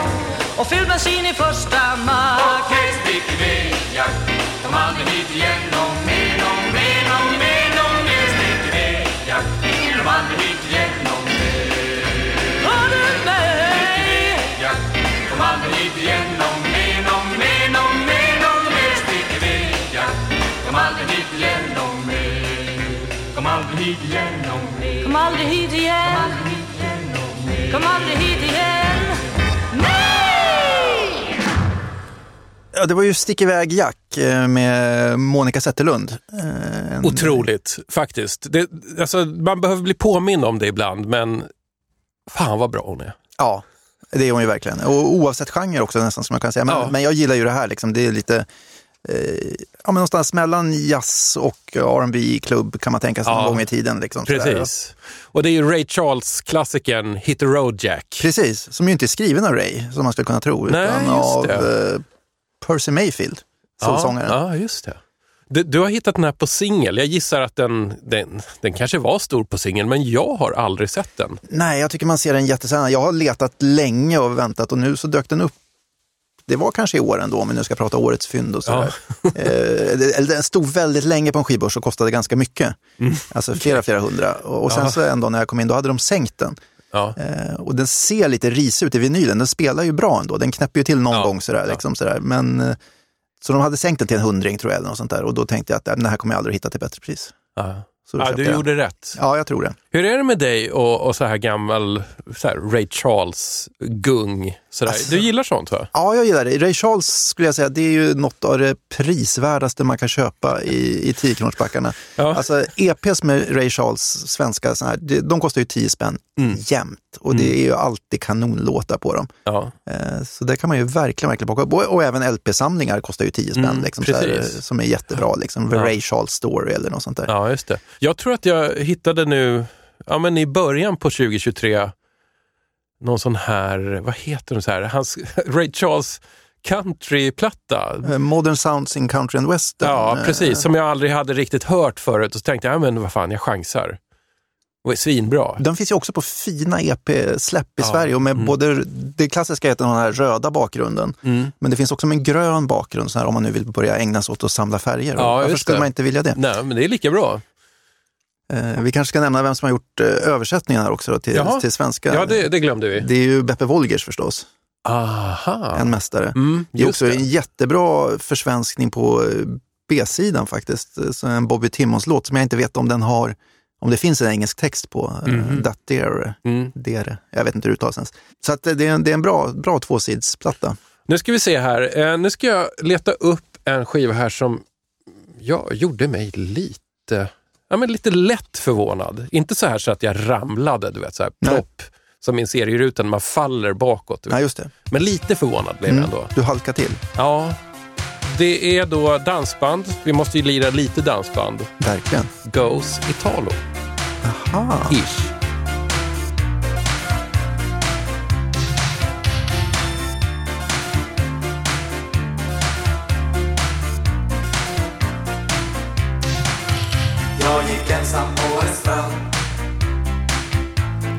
Och fyll bensin i första mack Okej, stick iväg, Jack Kom aldrig hit igen och mer. Hit igen Kom aldrig hit igen Kom aldrig hit igen Nej! Ja, det var ju Stick iväg Jack eh, med Monica Zetterlund. Eh, en- Otroligt, faktiskt. Det, alltså, man behöver bli påminn om det ibland, men fan vad bra hon är. Ja, det är hon ju verkligen. Och oavsett genre också nästan som man kan säga. Men, Ja. men jag gillar ju det här, liksom. det är lite ja, men någonstans mellan jazz och R&B klubb kan man tänka sig Ja. någon gång i tiden. Liksom. Precis. Och det är ju Ray Charles-klassikern Hit the Road Jack. Precis, som ju inte är skriven av Ray, som man skulle kunna tro, Nej, utan av det. eh, Percy Mayfield, soulsångaren. Ja, ja, just det. Du, du har hittat den här på singel. Jag gissar att den, den, den kanske var stor på singel, men jag har aldrig sett den. Nej, jag tycker man ser den jättesällan. Jag har letat länge och väntat och nu så dök den upp. Det var kanske i år ändå, om vi nu ska prata årets fynd och sådär. eh, det- eller den stod väldigt länge på en skivbörs och kostade ganska mycket. Alltså flera, flera hundra. Och, sen Ja. så en dag när jag kom in, då hade de sänkt den. Ja. Eh, och den ser lite risig ut i vinylen. Den spelar ju bra ändå. Den knäpper ju till någon Ja, gång sådär. ja. Liksom, sådär. Men, eh, så de hade sänkt den till en hundring tror jag. Eller något sånt där. Och då tänkte jag att äh, den här kommer jag aldrig hitta till bättre pris. Ja. Så Ja, du gjorde rätt. Ja, jag tror det. Hur är det med dig och, och så här gammal så här Ray Charles-gung? Alltså- du gillar sånt va? Ja, jag gillar det. Ray Charles skulle jag säga, det är ju något av det prisvärdaste man kan köpa i, i 10-kronorsbackarna. Ja. Alltså EPs med Ray Charles, svenska, såna här, de kostar ju 10 spänn Mm. jämt. Och det är ju alltid kanonlåtar på dem. Ja. Eh, Så det kan man ju verkligen, verkligen plocka upp. Och, och även LP-samlingar kostar ju 10 spänn, Mm, liksom, här, som är jättebra. Liksom, Ja. Ray Charles Story eller något sånt där. ja, just det. Jag tror att jag hittade nu, ja men i början på 2023, någon sån här, vad heter den så här, hans <laughs> Ray Charles countryplatta. Eh, Modern Sounds in Country and Western. Ja, precis. Som jag aldrig hade riktigt hört förut. Och så tänkte jag, ja, men vad fan, jag chansar. Det var svinbra. Den finns ju också på fina EP-släpp i Ja, Sverige och med mm. både det klassiska heter den här röda bakgrunden, Mm. men det finns också en grön bakgrund så här, om man nu vill börja ägna sig åt att samla färger. Ja, Varför skulle det. man inte vilja det? Nej, men det är lika bra. Eh, vi kanske ska nämna vem som har gjort eh, översättningen här också då, till, Jaha. till svenska. Ja, det, det glömde vi. Det är ju Beppe Wolgers förstås, Aha. en mästare. Mm, det är också det. en jättebra försvenskning på eh, B-sidan faktiskt. Så en Bobby Timmons-låt som jag inte vet om den har, om det finns en engelsk text på. Mm. Dear, Mm. Dere. Jag vet inte hur det uttalas ens. Så att eh, det är en, det är en bra, bra tvåsidsplatta. Nu ska vi se här. Eh, nu ska jag leta upp en skiva här som ja, gjorde mig lite, ja, men lite lätt förvånad. Inte så här så att jag ramlade, du vet, så här plopp, som i en serieruta när man faller bakåt. Nej, just det. Men lite förvånad blev jag Mm. ändå. Du halkar till. Ja, det är då dansband. Vi måste ju lira lite dansband. Verkligen. Goes Italo, Aha. ish. Jag gick ensam på en strand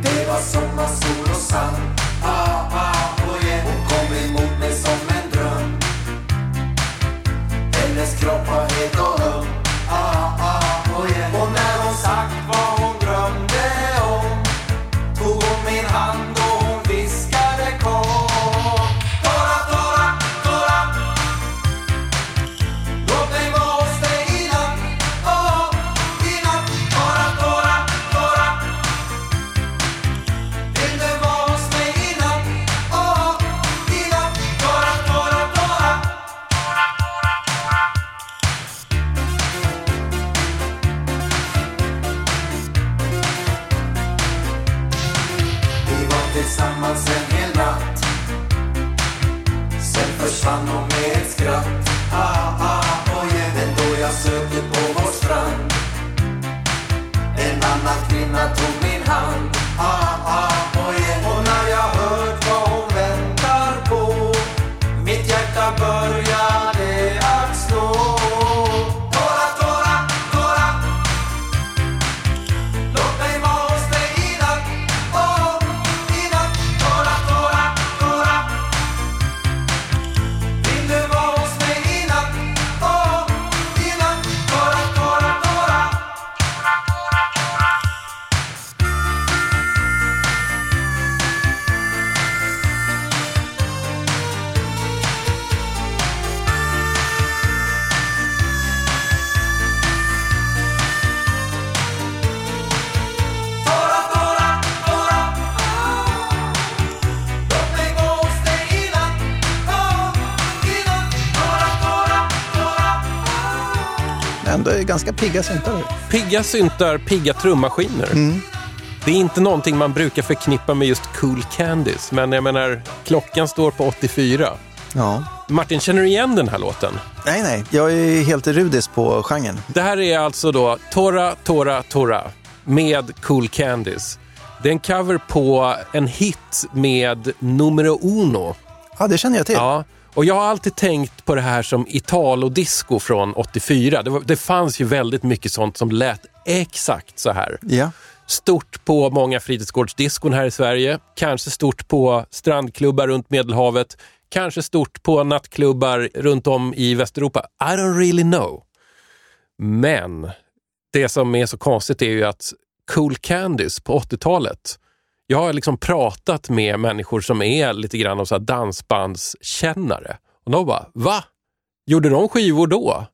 Det var sommarsol och sand ah, ändå är ganska pigga syntar. Pigga syntar, pigga trummaskiner. Det är inte någonting man brukar förknippa med just Cool Candies, men jag menar, klockan står på 84. Ja. Martin, känner du igen den här låten? Nej, nej. Jag är helt rudis på genren. Det här är alltså då Tora, Tora, Tora med Cool Candies. Det är en cover på en hit med Numero Uno. Ja, det känner jag till. Ja, och jag har alltid tänkt på det här som Italo-disco från 84. Det, var, det fanns ju väldigt mycket sånt som lät exakt så här. Ja. Stort på många fritidsgårdsdiskon här i Sverige. Kanske stort på strandklubbar runt Medelhavet. Kanske stort på nattklubbar runt om i Västeuropa. I don't really know. Men det som är så konstigt är ju att Cool Candies på 80-talet, jag har liksom pratat med människor som är lite grann av så dansbandskännare. Och de bara, va? Gjorde de skivor då?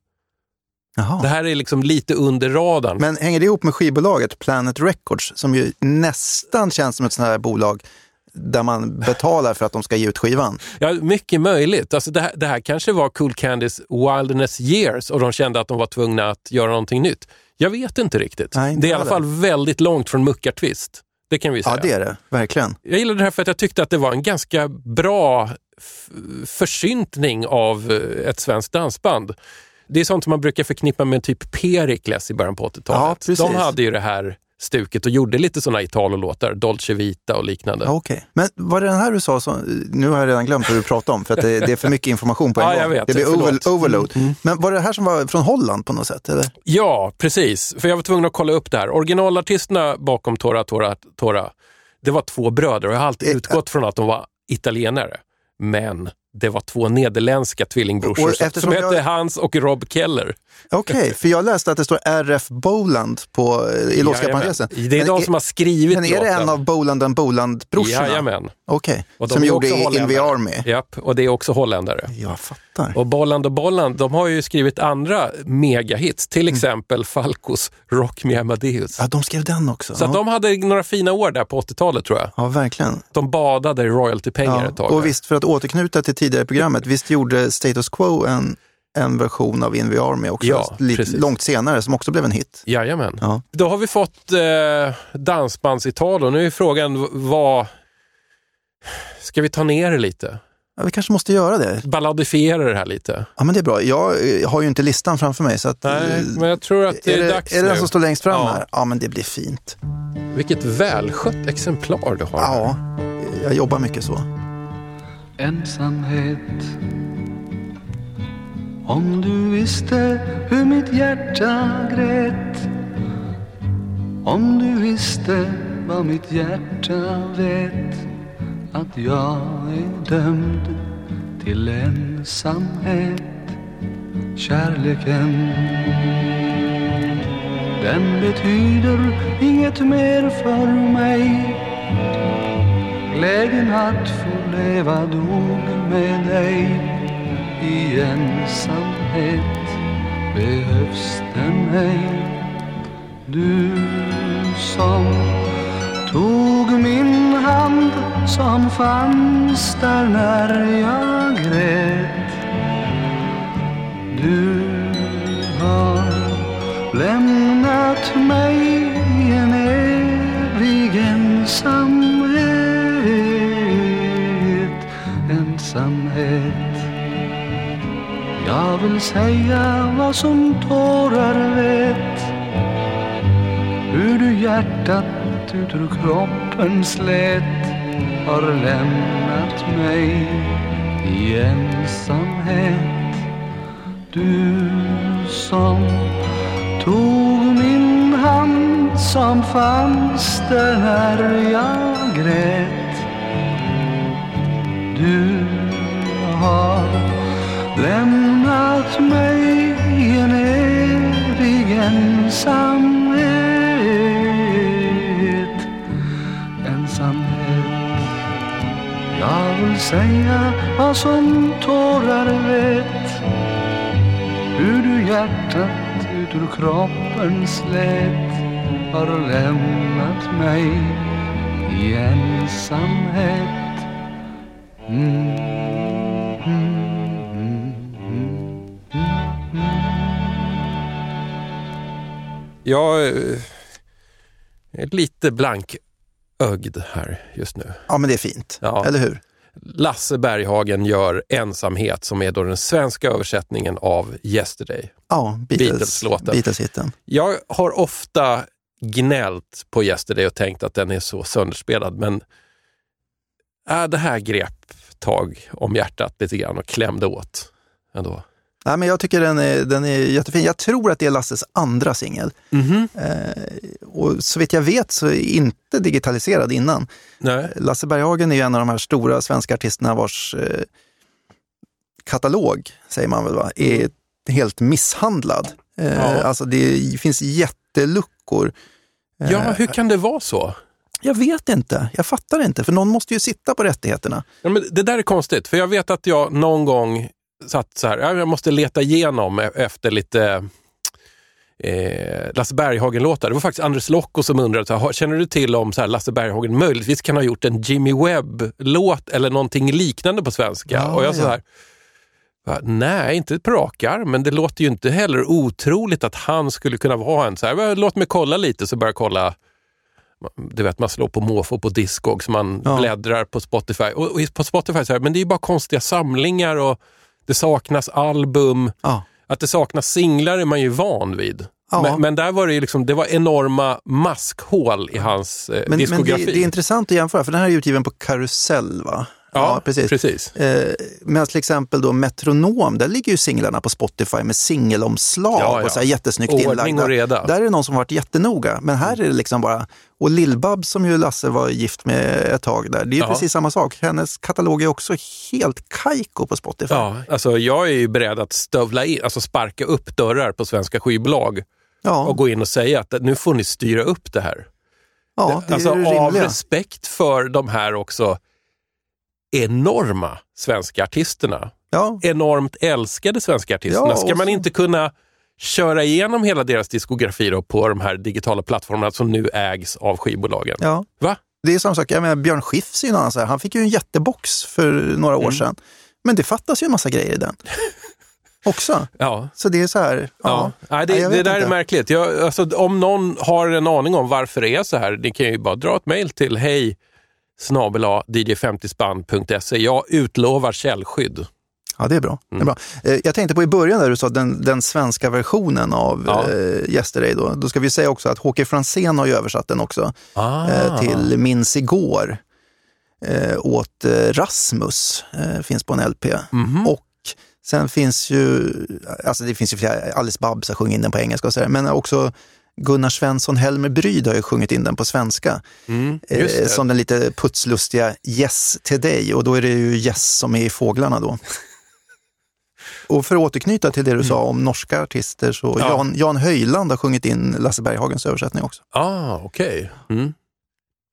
Jaha. Det här är liksom lite under radarn. Men hänger det ihop med skivbolaget Planet Records som ju nästan känns som ett sånt här bolag där man betalar för att de ska ge ut skivan? Ja, mycket möjligt. Alltså det, här, det här kanske var Cool Candies Wilderness Years och de kände att de var tvungna att göra någonting nytt. Jag vet inte riktigt. Nej, inte det är i alla heller. fall väldigt långt från Muckartvist. Det kan vi säga. Ja, det är det. Verkligen. Jag gillade det här för att jag tyckte att det var en ganska bra försyntning av eh, ett svenskt dansband. Det är sånt som man brukar förknippa med typ Perikles i början på Ja, 80-talet. precis. de hade ju det här stuket och gjorde lite såna Italo-låtar, Dolce Vita och liknande. Ja, Okej. Men var det den här du sa, som, nu har jag redan glömt vad du pratade om för att det, det är för mycket information på en <laughs> Ja, gång. vet. det blir over, Förlåt. Mm, overload. Men var det här som var från Holland på något sätt? Eller? Ja, precis. För jag var tvungen att kolla upp det här. Originalartisterna bakom Tora Tora Tora, det var två bröder och jag har alltid Eh, utgått från att de var italienare. Men det var två nederländska tvillingbrorsor Och som, hette jag- Hans och Rob Keller. Okej, för jag läste att det står RF Boland på, i låtska Jajamän. parentesen. Det är Men de som har skrivit Men är det en låten. av Boland and Boland-brorsorna? Jajamän. Okej, de som gjorde In the. Army. Japp, och det är också holländare. Jag fattar. Och Bolland och Bolland, de har ju skrivit andra megahits, till Mm. exempel Falcos Rock Me Amadeus. Ja, de skrev den också. Så ja. de hade några fina år där på 80-talet tror jag. ja, verkligen. De badade i royaltypengar ett tag. Och visst, för att återknyta till tidigare programmet, visst gjorde Status Quo en, en version av In the Army också, Ja, lite långt senare, som också blev en hit. Jajamän. Ja. Då har vi fått eh, dansbands-Italo. Nu är frågan vad... Ska vi ta ner det lite? Ja, vi kanske måste göra det. Balladifiera det här lite? Ja, men det är bra. Jag eh, har ju inte listan framför mig. Så att, Nej, eh, men jag tror att det är, är det, dags är det den som står längst fram Ja. här? Ja, men det blir fint. Vilket välskött exemplar du har. Ja, jag jobbar mycket så. ensamhet Om du visste hur mitt hjärta grät Om du visste vad mitt hjärta vet att jag är dömd till ensamhet Kärleken. Den betyder inget mer för mig. Glädjen att få leva dog med dig. I ensamhet behövs den ej. Du som tog min hand som fanns där när jag grät. Du har lämnat mig i en evig ensamhet. Ensamhet. Jag vill säga vad som tårar vet. Hur du hjärtat ut ur kroppen slet Har lämnat mig i ensamhet? Du som tog min hand som fanns där när jag grät. Du har lämnat mig i en evig ensamhet Jag vill säga vad som tårar vet hur du hjärtat ut ur kroppen slet har lämnat mig i ensamhet mm. Jag eh, är lite blank blankögd här just nu. Ja, men det är fint. Ja. Eller hur? Lasse Berghagen gör Ensamhet som är då den svenska översättningen av Yesterday. Ja, Beatles, Beatles-låten. Beatles-hitten. Jag har ofta gnällt på Yesterday och tänkt att den är så sönderspelad, men äh, det här grep tag om hjärtat lite grann och klämde åt ändå. Nej, men jag tycker den är, den är jättefin. Jag tror att det är Lasses andra singel. Eh, och så vitt jag vet så är inte digitaliserad innan. Nej. Lasse Berghagen är ju en av de här stora svenska artisterna vars eh, katalog, säger man väl, va, är helt misshandlad. Eh, Ja. Alltså det finns jätteluckor. Ja, hur kan det vara så? Jag vet inte, jag fattar inte, för någon måste ju sitta på rättigheterna. Ja, men det där är konstigt, för jag vet att jag någon gång satt så här, ja, jag måste leta igenom e- efter lite eh, Lasse Berghagen-låtar. Det var faktiskt Anders Lokko som undrade, så här, "Har- känner du till om så här, Lasse Berghagen möjligtvis kan ha gjort en Jimmy Webb-låt eller någonting liknande på svenska? Ja, och jag så ja. här, va, nej, inte på rak arm, men det låter ju inte heller otroligt att han skulle kunna vara en så här, "Va, låt mig kolla lite, så börjar jag kolla du vet, man slår på måfå på Discog, så man Ja. bläddrar på Spotify. Och, och på Spotify så här, men det är ju bara konstiga samlingar och det saknas album. Ja. Att det saknas singlar är man ju van vid. Ja. Men, men där var det liksom, det var enorma maskhål i hans eh, Men, men det, diskografi. det är intressant att jämföra, för den här är utgiven på Karusell, va? Ja, precis. Eh, Medan till exempel då Metronom, där ligger ju singlarna på Spotify med singelomslag Ja, ja. och så här jättesnyggt Ordning inlagda. och reda. Där är det någon som varit jättenoga, men här är det liksom bara... Och Lill-Babs som ju Lasse var gift med ett tag där, det är ju Ja. precis samma sak. Hennes katalog är också helt kajko på Spotify. Ja, alltså jag är ju beredd att stövla in, alltså sparka upp dörrar på svenska skivbolag ja, och gå in och säga att nu får ni styra upp det här. ja det alltså är det av rimliga. respekt för de här också enorma svenska artisterna. Ja, Enormt älskade svenska artisterna. Ja, Ska man inte kunna köra igenom hela deras diskografi på de här digitala plattformarna som nu ägs av skivbolagen? ja. Va? Det är samma sak, jag menar, Björn Skifs är ju en annan så här. han fick ju en jättebox för några Mm. år sedan. Men det fattas ju en massa grejer i den. <laughs> Också. Ja. Så det är så här, ja. Ja. Nej, det, Nej, det där är inte. märkligt. Jag, alltså, om någon har en aning om varför det är så här, ni kan ju bara dra ett mejl till hej snabel-a dj50spann.se. Jag utlovar källskydd. Ja, det är bra. Mm. Det är bra. Eh, Jag tänkte på i början där du sa den, den svenska versionen av Ja. eh, Yesterday. Då. då ska vi säga också att Håke Franzén har ju översatt den också Ah. eh, till Minns igår eh, åt eh, Rasmus. Eh, finns på en LP. Mhm. Och sen finns ju, alltså det finns ju flera, Alice Babs har sjungit in den på engelska och så där, men också Gunnar Svensson Helmer Bryd har ju sjungit in den på svenska. Mm, Eh, som den lite putslustiga Yes till dig och då är det ju Yes som är i Fåglarna då. <laughs> Och för att återknyta till det du sa om norska artister så Mm. Ja. Jan, Jan Höjland har sjungit in Lasse Berghagens översättning också. Ah, okej. Mm.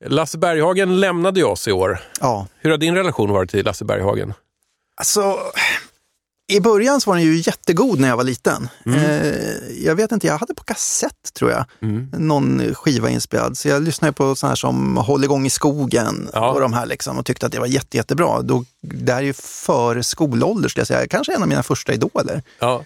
Lasse Berghagen lämnade ju oss i år. Ja, Hur har din relation varit till Lasse Berghagen? alltså i början så var den ju jättegod när jag var liten. Mm. Eh, jag vet inte, jag hade på kassett tror jag, någon skiva inspelad. Så jag lyssnade på sådana här som Håll igång i skogen Ja. och de här liksom och tyckte att det var jätte, jättebra. Då, det här är ju före skolålder skulle jag säga, kanske en av mina första idoler. Ja.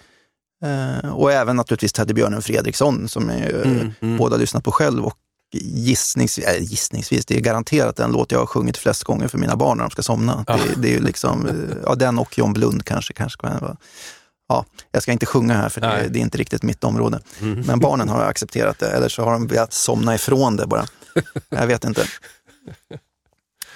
Eh, och även naturligtvis Teddybjörnen Fredriksson som jag Mm, mm. båda lyssnat på själv. Och gissningsvis, äh, gissningsvis, det är garanterat den låt jag har sjungit flest gånger för mina barn när de ska somna. Ja. Det, det är ju liksom, eh, ja, den och John Blund kanske. kanske kan. Ja, jag ska inte sjunga här för det. Mm. det är inte riktigt mitt område. Men barnen har accepterat det, eller så har de velat somna ifrån det bara. Jag vet inte.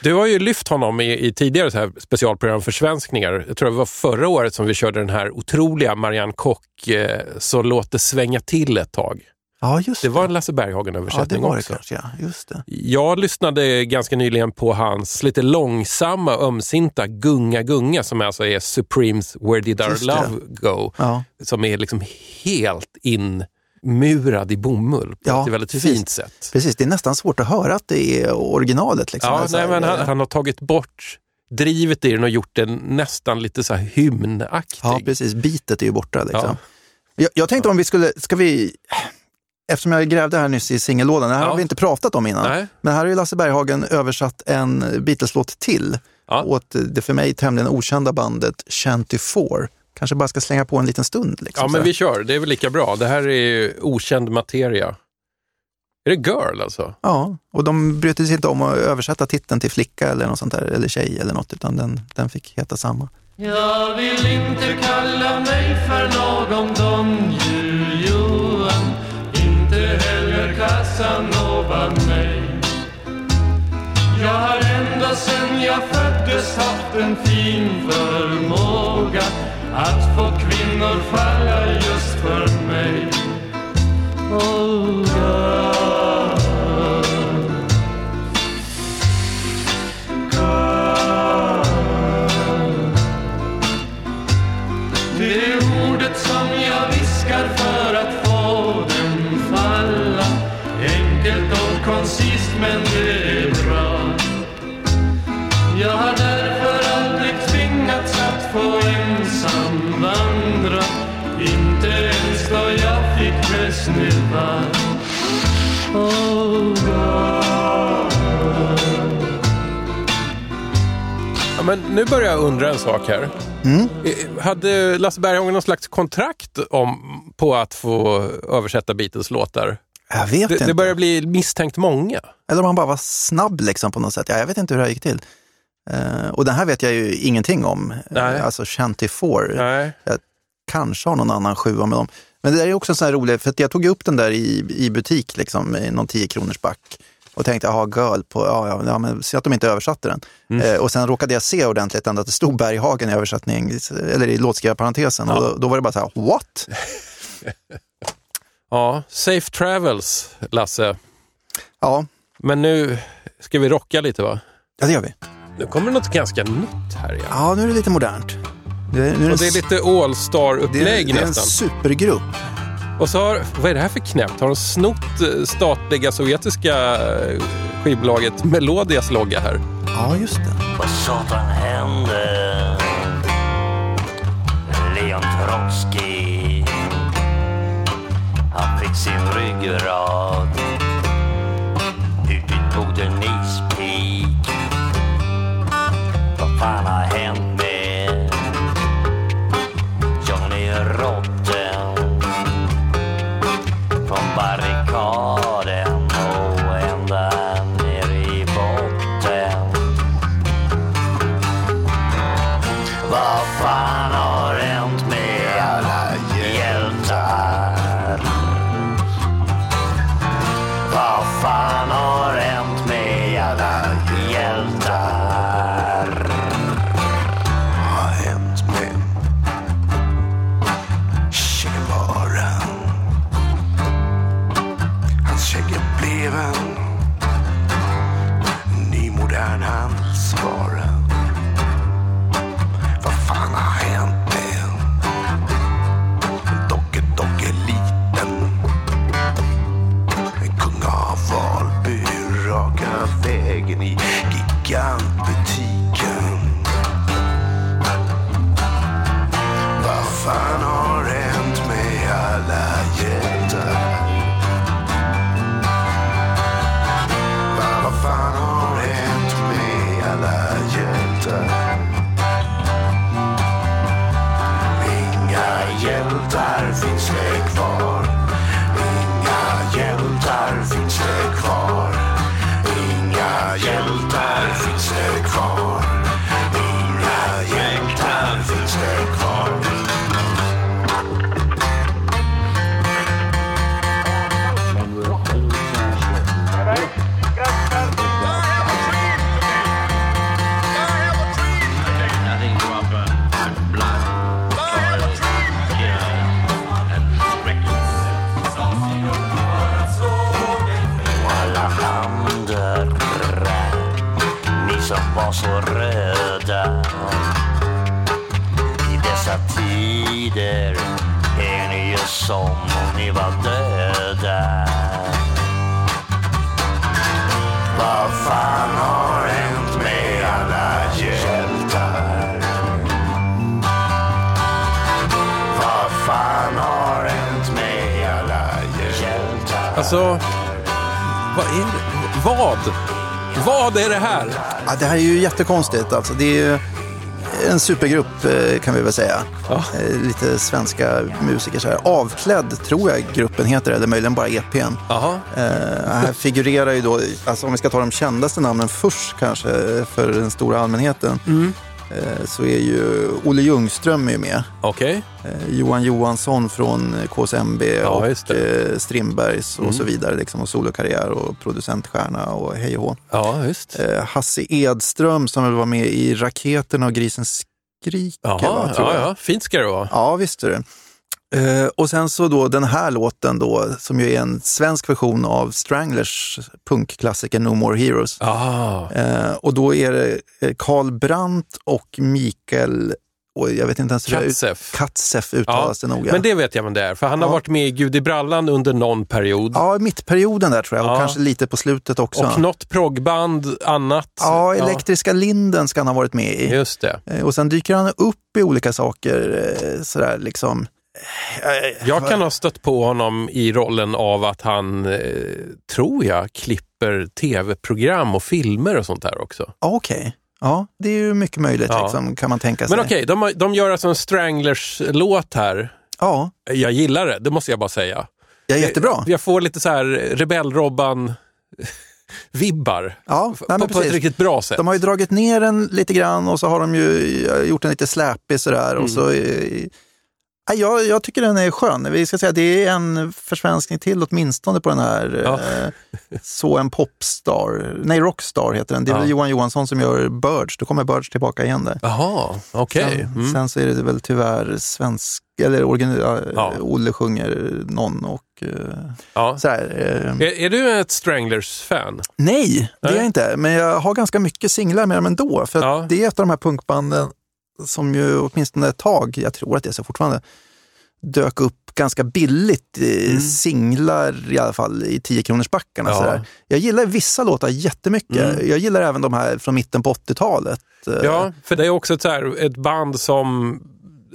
Du har ju lyft honom i, i tidigare så här specialprogram för svenskningar. Jag tror det var förra året som vi körde den här otroliga Marianne Kock, eh, Så låt det svänga till ett tag. Ja, just Det var en Lasse ja, det Berghagen-översättning var det också. kanske. Ja, just det. Jag lyssnade ganska nyligen på hans lite långsamma, ömsinta Gunga Gunga som alltså är Supremes Where Did Our Just det. Love Go? Ja. Som är liksom helt inmurad i bomull på Ja, ett väldigt precis. fint sätt. Precis, det är nästan svårt att höra att det är originalet. Liksom. Ja, nej, men han, han har tagit bort drivet i den och gjort den nästan lite så här hymnaktig. Ja, precis. Bitet är ju borta. Liksom. Ja. Jag, jag tänkte om vi skulle, ska vi, eftersom jag grävde här nyss i singellådan, det här Ja. har vi inte pratat om innan, Nej. men här har ju Lasse Berghagen översatt en Beatles-låt till Ja. åt det för mig tämligen okända bandet Chanty 4 kanske bara ska slänga på en liten stund. Liksom, Ja, men vi kör. Det är väl lika bra. Det här är ju okänd materia. Är det Girl alltså? ja, och de brydde sig inte om att översätta titeln till flicka eller något sånt där, eller tjej eller något, utan den, den fick heta samma. Jag vill inte kalla mig för någon Don Juan Casanova, Jag har ända sen jag föddes haft en fin förmåga Att få kvinnor falla just för mig. Oh God men det är bra Jag har därför aldrig tvingats att få ensam vandra. Inte ens då jag fick snuva Oh God. Ja, men nu börjar jag undra en sak här. Eh, Hade Lasse Berghagen någon slags kontrakt om, på att få översätta Beatles-låtar? Jag vet Det, inte. det börjar bli misstänkt många. Eller om han bara var snabb liksom på något sätt. Ja, jag vet inte hur det här gick till. Eh, och den här vet jag ju ingenting om. Nej. Uh, alltså Shanty Four. Nej. Kanske har någon annan sjua med dem. Men det där är också en sån här rolig, för att jag tog upp den där i, i butik, liksom, i någon 10 kronors back. Och tänkte, jaha, girl, på, ja, ja, ja, men se att de inte översatte den. Mm. Eh, och sen råkade jag se ordentligt ändå att det stod Berghagen i översättning, eller i låtskrivarparentesen. Och då, då var det bara så här, what? <laughs> Ja, safe travels, Lasse. Ja, Men nu ska vi rocka lite va? ja det gör vi. Nu kommer något ganska nytt här igen. Ja, nu är det lite modernt. Det, nu är det är lite det, All-star-upplägg det är en nästan. supergrupp. Och så har, vad är det här för knäppt? Har de snott eh, statliga sovjetiska eh, skivbolaget Melodias logga här? Ja, just det. Vad satan hände? Sin ryggrad jättekonstigt. Alltså, det är ju, en supergrupp eh, kan vi väl säga. Eh, Lite svenska musiker. Så här. Avklädd tror jag gruppen heter, eller möjligen bara EPn. Jaha. Eh, här figurerar ju då, alltså om vi ska ta de kändaste namnen först kanske för den stora allmänheten. Mm. Eh, så är ju Olle Ljungström är ju med. Okej. Eh, Johan Johansson från KSMB Ja, just och. Mm. eh, Strindbergs och så vidare. Liksom, och solokarriär och producentstjärna och hej och. Ja, just. Eh, Hasse Edström som väl var med i Raketerna och Grisen skriker. Jaha, ja, ja. Fint ska det vara. Ja, visst är det. Eh, och sen så då den här låten då, som ju är en svensk version av Stranglers punkklassiker No More Heroes. Ah. Eh, och då är det eh, Carl Brandt och Mikael, och jag vet inte ens hur ut- Katzef. Katzef uttalas det noga. Men det vet jag vem det är, för han har Ja. varit med i Gud i brallan under någon period. Ja, mittperioden där tror jag, och Ja. kanske lite på slutet också. Och något proggband, annat. Ja, Elektriska Linden ska han ha varit med i. Just det. Eh, Och sen dyker han upp i olika saker, eh, sådär liksom. Eh, Jag kan ha stött på honom i rollen av att han, tror jag, klipper tv-program och filmer och sånt där också. Ja, Okej, ja, det är ju mycket möjligt Ja. liksom, kan man tänka sig. Men okej, de, har- de gör alltså en Stranglers-låt här. Ja, Jag gillar det, det måste jag bara säga. ja, jättebra. Jag får lite så här Rebell-Robban-vibbar. Ja, nej, på, på ett riktigt bra sätt. De har ju dragit ner den lite grann och så har de ju eh, gjort den lite släpig sådär. Mm. Och så, jag, jag tycker den är skön. Vi ska säga det är en försvenskning till åtminstone på den här. Ja. Eh, så en popstar, nej Rockstar heter den. Det är Ja. Johan Johansson som gör Birds. Då kommer Birds tillbaka igen där. Jaha, okej. Sen, Mm. sen så är det väl tyvärr svensk, eller organ, ja. Olle sjunger någon och eh, Ja. här. Eh, Är, är du ett Stranglers-fan? nej, det är Nej. jag inte. Men jag har ganska mycket singlar med dem ändå. För Ja. det är ett av de här punkbanden som ju åtminstone ett tag, jag tror att det är så fortfarande, dök upp ganska billigt i Mm. singlar i alla fall i 10 kronors backarna. Ja. sådär. Jag gillar vissa låtar jättemycket. Mm. Jag gillar även de här från mitten på 80-talet. Eh, Ja, för det är också ett, här, ett band som,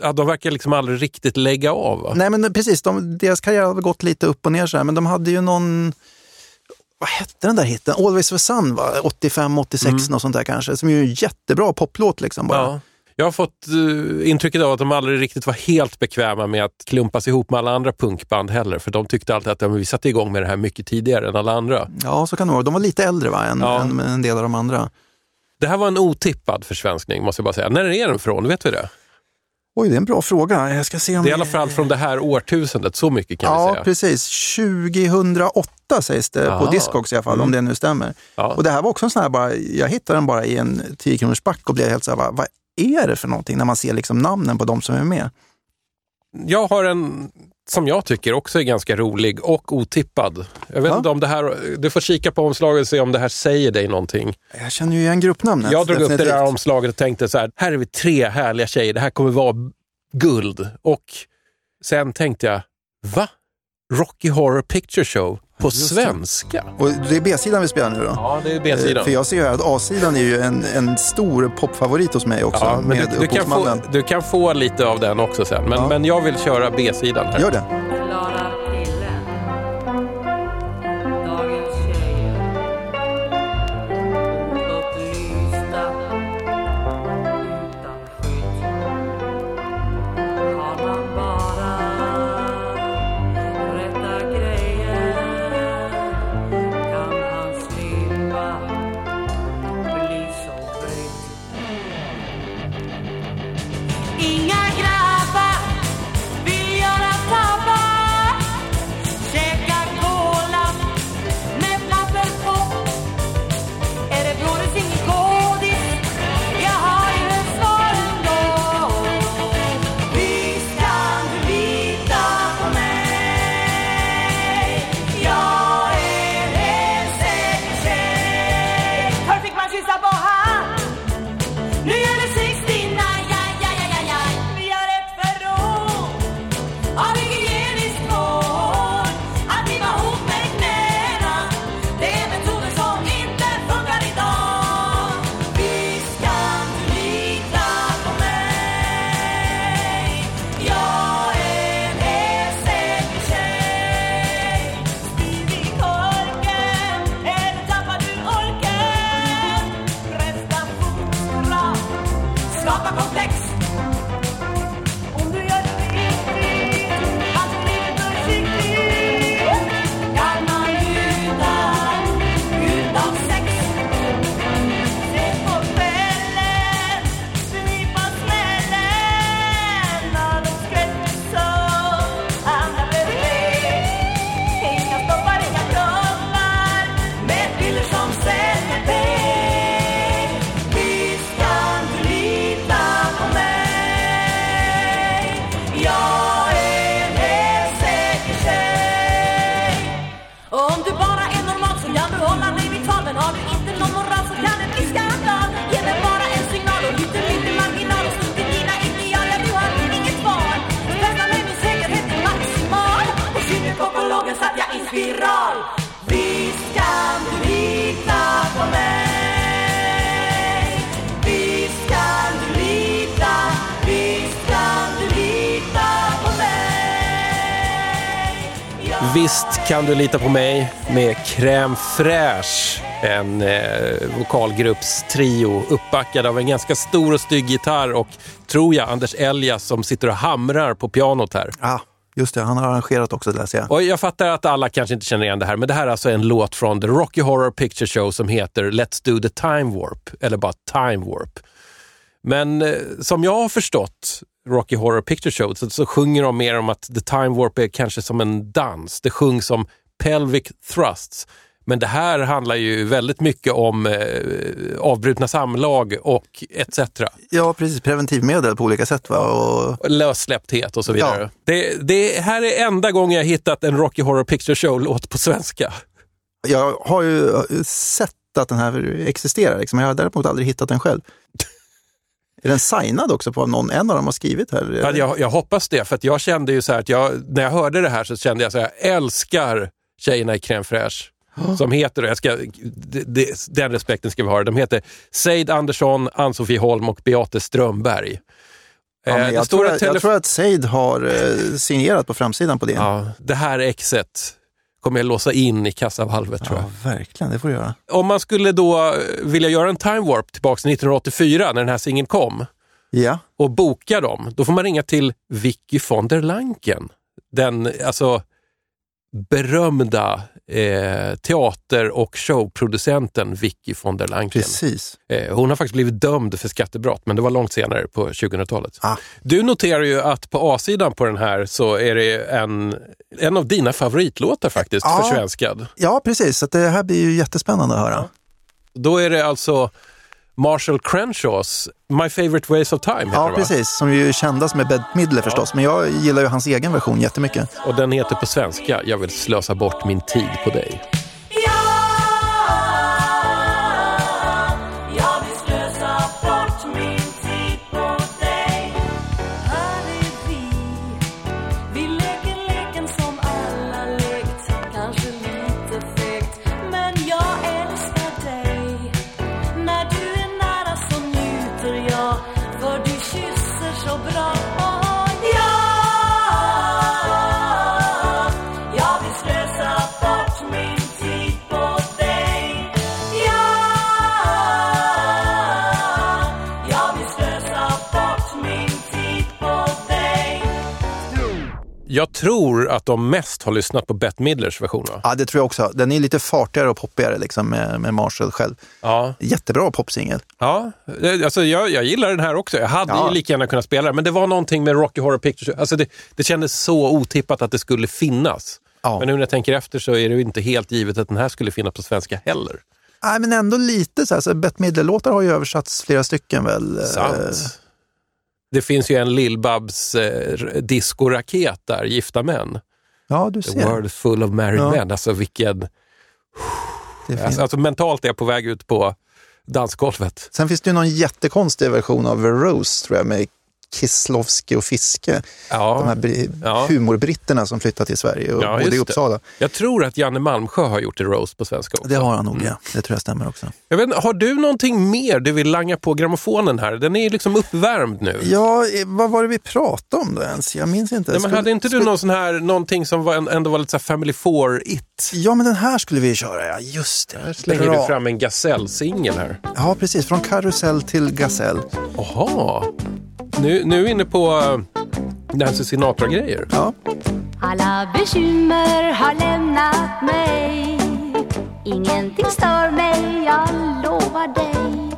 ja, de verkar liksom aldrig riktigt lägga av. Va? Nej men precis, de, deras karriär har gått lite upp och ner så här, men de hade ju någon, vad hette den där hitten? Always the Sun va? 85, 86 något sånt där kanske, som är ju en jättebra poplåt liksom bara. Mm. Ja. Jag har fått uh, intrycket av att de aldrig riktigt var helt bekväma med att klumpas ihop med alla andra punkband heller. För de tyckte alltid att ja, vi satte igång med det här mycket tidigare än alla andra. Ja, så kan det vara. De var lite äldre va, än, Ja. än en del av de andra. Det här var en otippad försvenskning måste jag bara säga. När är den från? Vet vi det? Oj, det är en bra fråga. Jag ska se om Det är i alla fall från det här årtusendet, så mycket kan vi Ja, säga. precis. 2008 sägs det Jaha. på Discogs i alla fall, Mm. om det nu stämmer. Ja. Och det här var också en sån här, bara, jag hittade den bara i en 10 kronors back och blev helt så här, vad är det för någonting när man ser liksom namnen på de som är med? Jag har en som jag tycker också är ganska rolig och otippad. Jag vet Ja. inte om det här, du får kika på omslaget och se om det här säger dig någonting. Jag känner ju igen gruppnamnet. Jag drog upp det definitivt. där omslaget och tänkte så här, här är vi tre härliga tjejer, det här kommer vara guld. Och sen tänkte jag, va? Rocky Horror Picture Show på Just det. svenska? Och det är B-sidan vi spelar nu då? Ja, det är Eh, B-sidan. För jag ser ju här att A-sidan är ju en, en stor popfavorit hos mig också. Ja, men med du, du, kan få, du kan få lite av den också sen, men, Ja. men jag vill köra B-sidan här. Gör det. Kan du lita på mig med Crème Fraîche. En eh, vokalgruppstrio uppbackad av en ganska stor och stygg gitarr och, tror jag, Anders Elias som sitter och hamrar på pianot här. Ja, just det. Han har arrangerat också, det läser jag. Och jag fattar att alla kanske inte känner igen det här, men det här är alltså en låt från The Rocky Horror Picture Show som heter Let's Do The Time Warp, eller bara Time Warp. Men eh, som jag har förstått Rocky Horror Picture Show så, så sjunger de mer om att The Time Warp är kanske som en dans. Det sjungs som pelvic thrusts. Men det här handlar ju väldigt mycket om eh, avbrutna samlag och etc. Ja, precis. Preventivmedel på olika sätt. Va? Och... Och Lössläppthet och så vidare. Ja. Det, det här är enda gången jag hittat en Rocky Horror Picture Show-låt på svenska. Jag har ju sett att den här existerar, liksom. jag har däremot aldrig hittat den själv. Är den signad också på någon? En av dem har skrivit här. Ja, jag, jag hoppas det, för att jag kände ju så att jag, när jag hörde det här så kände jag så här, jag älskar tjejerna i Crème Fraîche. <gasps> Som heter, jag ska, det, det, den respekten ska vi ha, de heter Seid Andersson, Ann-Sofie Holm och Beate Strömberg. Ja, Eh, jag, tror, att att, jag tror att Seid har eh, signerat på framsidan på det. ja, det här exet kommer jag låsa in i kassavalvet tror jag. Ja, verkligen. Det får du göra. Om man skulle då eh, vilja göra en time warp tillbaka till 1984 när den här singeln kom Ja, och boka dem, då får man ringa till Vicky von der Lanken. Den alltså berömda eh, teater och showproducenten Vicky von der Lanken. precis. Eh, hon har faktiskt blivit dömd för skattebrott, men det var långt senare på 2000-talet. Ah. Du noterar ju att på A-sidan på den här så är det en, en av dina favoritlåtar faktiskt, Ja. försvenskad. Ja, precis. Så det här blir ju jättespännande att höra. Då är det alltså Marshall Crenshaws My Favorite Ways of Time. Ja, det, precis. Som ju kändas med Bette Midler förstås. Men jag gillar ju hans egen version jättemycket. Och den heter på svenska Jag vill slösa bort min tid på dig. Jag tror att de mest har lyssnat på Bette Midlers version. Va? Ja, det tror jag också. Den är lite fartigare och poppigare liksom, med, med Marshall själv. Ja, Jättebra popsingel. ja. Eh, Alltså, jag, jag gillar den här också. Jag hade Ja. ju lika gärna kunnat spela den, men det var någonting med Rocky Horror Picture Show. Alltså det, det kändes så otippat att det skulle finnas. Ja. Men nu när jag tänker efter så är det ju inte helt givet att den här skulle finnas på svenska heller. Nej, men ändå lite så här. Så Bette Midler-låtar har ju översatts flera stycken väl. Eh, Sant. Det finns ju en Lill-Babs eh, diskoraket där, Gifta män. Ja, du The ser. world is full of married Ja. men. Alltså vilken... Alltså, alltså mentalt är jag på väg ut på dansgolvet. Sen finns det ju någon jättekonstig version av Rose, tror jag, med Kislovski och Fiske. Ja. De här Ja. humorbritterna som flyttat till Sverige och Ja, bodde i. Uppsala. Jag tror att Janne Malmsjö har gjort en roast på svenska också. Det har han nog, ja. Det tror jag stämmer också. Jag vet, har du någonting mer du vill langa på grammofonen här? Den är liksom uppvärmd nu. Ja, eh, vad var det vi pratade om då ens? Jag minns inte. Nej, men hade inte du någon sån här, någonting som var, ändå var lite så Family Four-it? Ja, men den här skulle vi köra, ja. Just det. Här slänger Bra. du fram en Gasell-singel här. Ja, precis. Från karusell till gasell. Jaha. Nu, nu är vi inne på uh, Nancy Sinatra-grejer. Ja. Alla bekymmer har lämnat mig. Ingenting stör mig, jag lovar dig.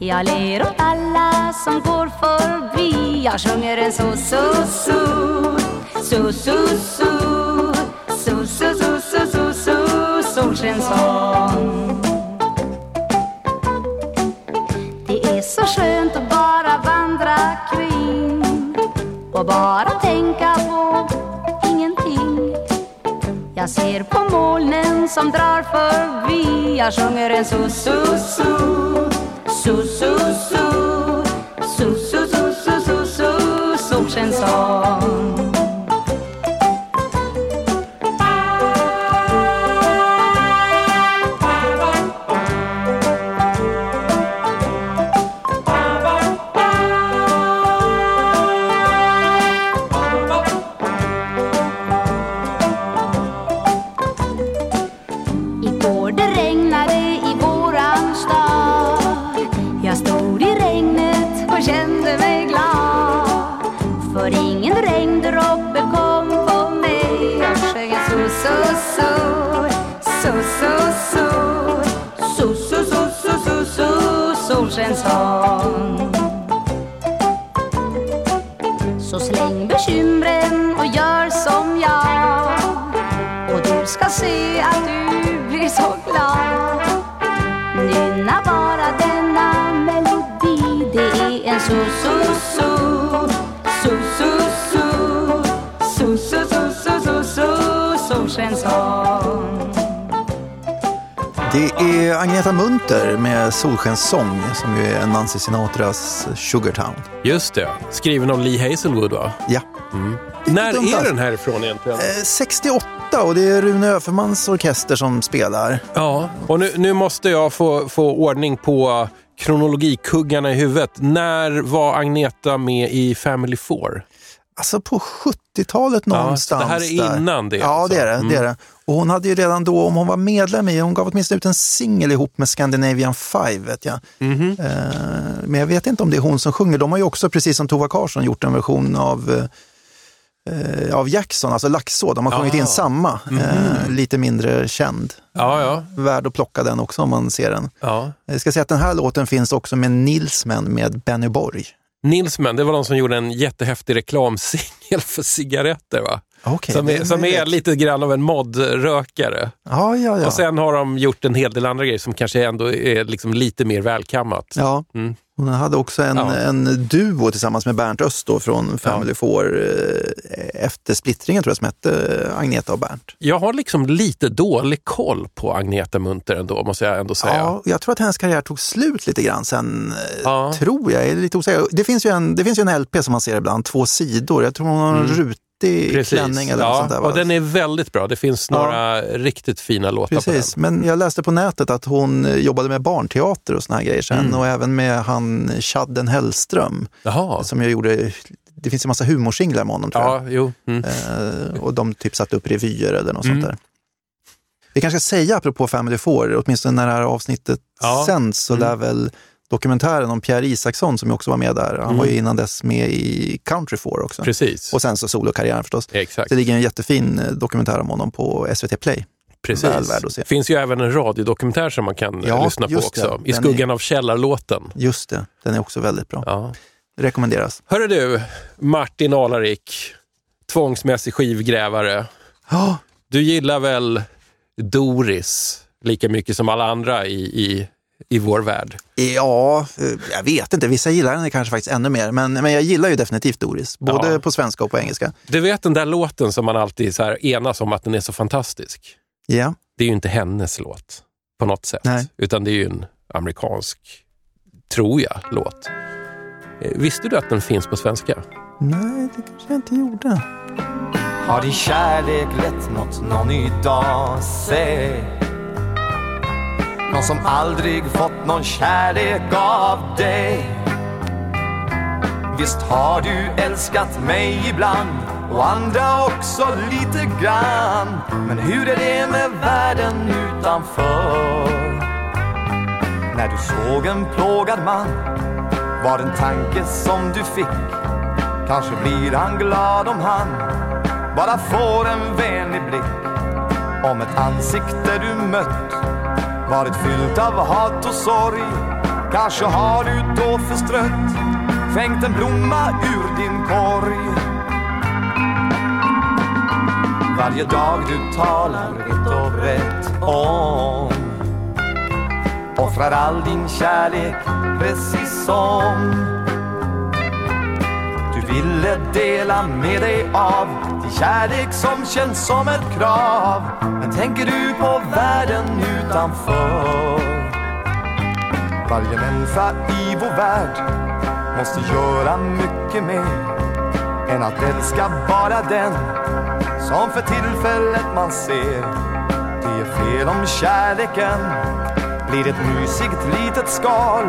Jag ler åt alla som går förbi. Jag sjunger en så, så Så, så, så Så, så, så, så, så, så Solskenssång och bara tänka på ingenting. Jag ser på molnen som drar förbi. Jag sjunger en så, så, så, så, Solskenssång som ju är Nancy Sinatras Sugartown. Just det, skriven av Lee Hazelwood va? Ja. När dumt är alls. den härifrån egentligen? Eh, 68 och det är Rune Öfermans orkester som spelar. Ja, och nu, nu måste jag få, få ordning på kronologikuggarna i huvudet. När var Agneta med i Family Four? Alltså på 70-talet Ja, så någonstans. det här är innan det, Ja, alltså. det är det, Mm. det är det. Och hon hade ju redan då, om hon var medlem i, hon gav åtminstone ut en singel ihop med Scandinavian Five, vet jag. Mhm. Eh, men jag vet inte om det är hon som sjunger. De har ju också, precis som Tova Karlsson, gjort en version av eh, av Jackson, alltså Laxå. De har sjungit Ah. in samma, eh, lite mindre känd. Ja, ja. Värd att plocka den också om man ser den. ja. Jag ska säga att den här låten finns också med Nilsmen med Benny Borg. Nilsman, det var de som gjorde en jättehäftig reklamsingel för cigaretter va? Okej, som är, som är lite grann av en modrökare. Ja, ja, ja. Och sen har de gjort en hel del andra grejer som kanske ändå är liksom lite mer välkammat. Ja, Mm. Hon hade också en, Ja. en duo tillsammans med Bernt Öst då från Family Four eh, efter splittringen tror jag som hette Agneta och Bernt. Jag har liksom lite dålig koll på Agneta Munter ändå, måste jag ändå säga. Ja, jag tror att hennes karriär tog slut lite grann sen, eh, Ja. tror jag. jag är lite osäker. Det finns, ju en, det finns ju en LP som man ser ibland, två sidor. Jag tror hon har en rutig klänning eller något ja, sånt där. va? och den är väldigt bra. Det finns Ja. några riktigt fina låtar Precis, på den. men jag läste på nätet att hon eh, jobbade med barnteater och såna här grejer sen Mm. och även med han Chadden Hellström Jaha. som jag gjorde, det finns en massa humorsinglar med honom tror jag. Ja, jo. Mm. Eh, och de typ satte upp revyer eller något Mm. sånt där. Vi kanske ska säga apropå Family Four, åtminstone när det här avsnittet Ja. sänds så Mm. lär väl dokumentären om Pierre Isaksson som också var med där, han Mm. var ju innan dess med i Country Four också. Precis. Och sen så solokarriären förstås. Exakt. Det ligger en jättefin eh, dokumentär om honom på SVT Play. Precis. se. finns ju även en radiodokumentär som man kan eh, Ja, lyssna på just det. också. I skuggan av källarlåten. Just det, den är också väldigt bra. Ja. Rekommenderas. Hörru du, Martin Alarik, tvångsmässig skivgrävare. Ja, Du gillar väl Doris lika mycket som alla andra i, i, i vår värld? Ja, eh, jag vet inte. Vissa gillar den kanske faktiskt ännu mer. Men, men jag gillar ju definitivt Doris, både Ja. på svenska och på engelska. Du vet den där låten som man alltid så här enas om att den är så fantastisk? Ja, Det är ju inte hennes låt på något sätt, Nej. utan det är ju en amerikansk, tror jag, låt. Eh, Visste du att den finns på svenska? nej, det kanske jag inte gjorde. Har din kärlek lett något någon idag? Säg någon som aldrig fått någon kärlek av dig. Visst har du älskat mig ibland och andra också lite grann. Men hur är det med världen utanför? När du såg en plågad man var en tanke som du fick. Kanske blir han glad om han bara får en vänlig blick. Om ett ansikte du mött varit fyllt av hat och sorg. Kanske har du då förstrött skänkt en blomma ur din korg. Varje dag du talar vitt och brett om Offrar all din kärlek precis som ville dela med dig av din kärlek som känns som ett krav. Men tänker du på världen utanför? Varje människa i vår värld måste göra mycket mer än att älska bara den som för tillfället man ser. Det är fel om kärleken blir ett mysigt litet skal.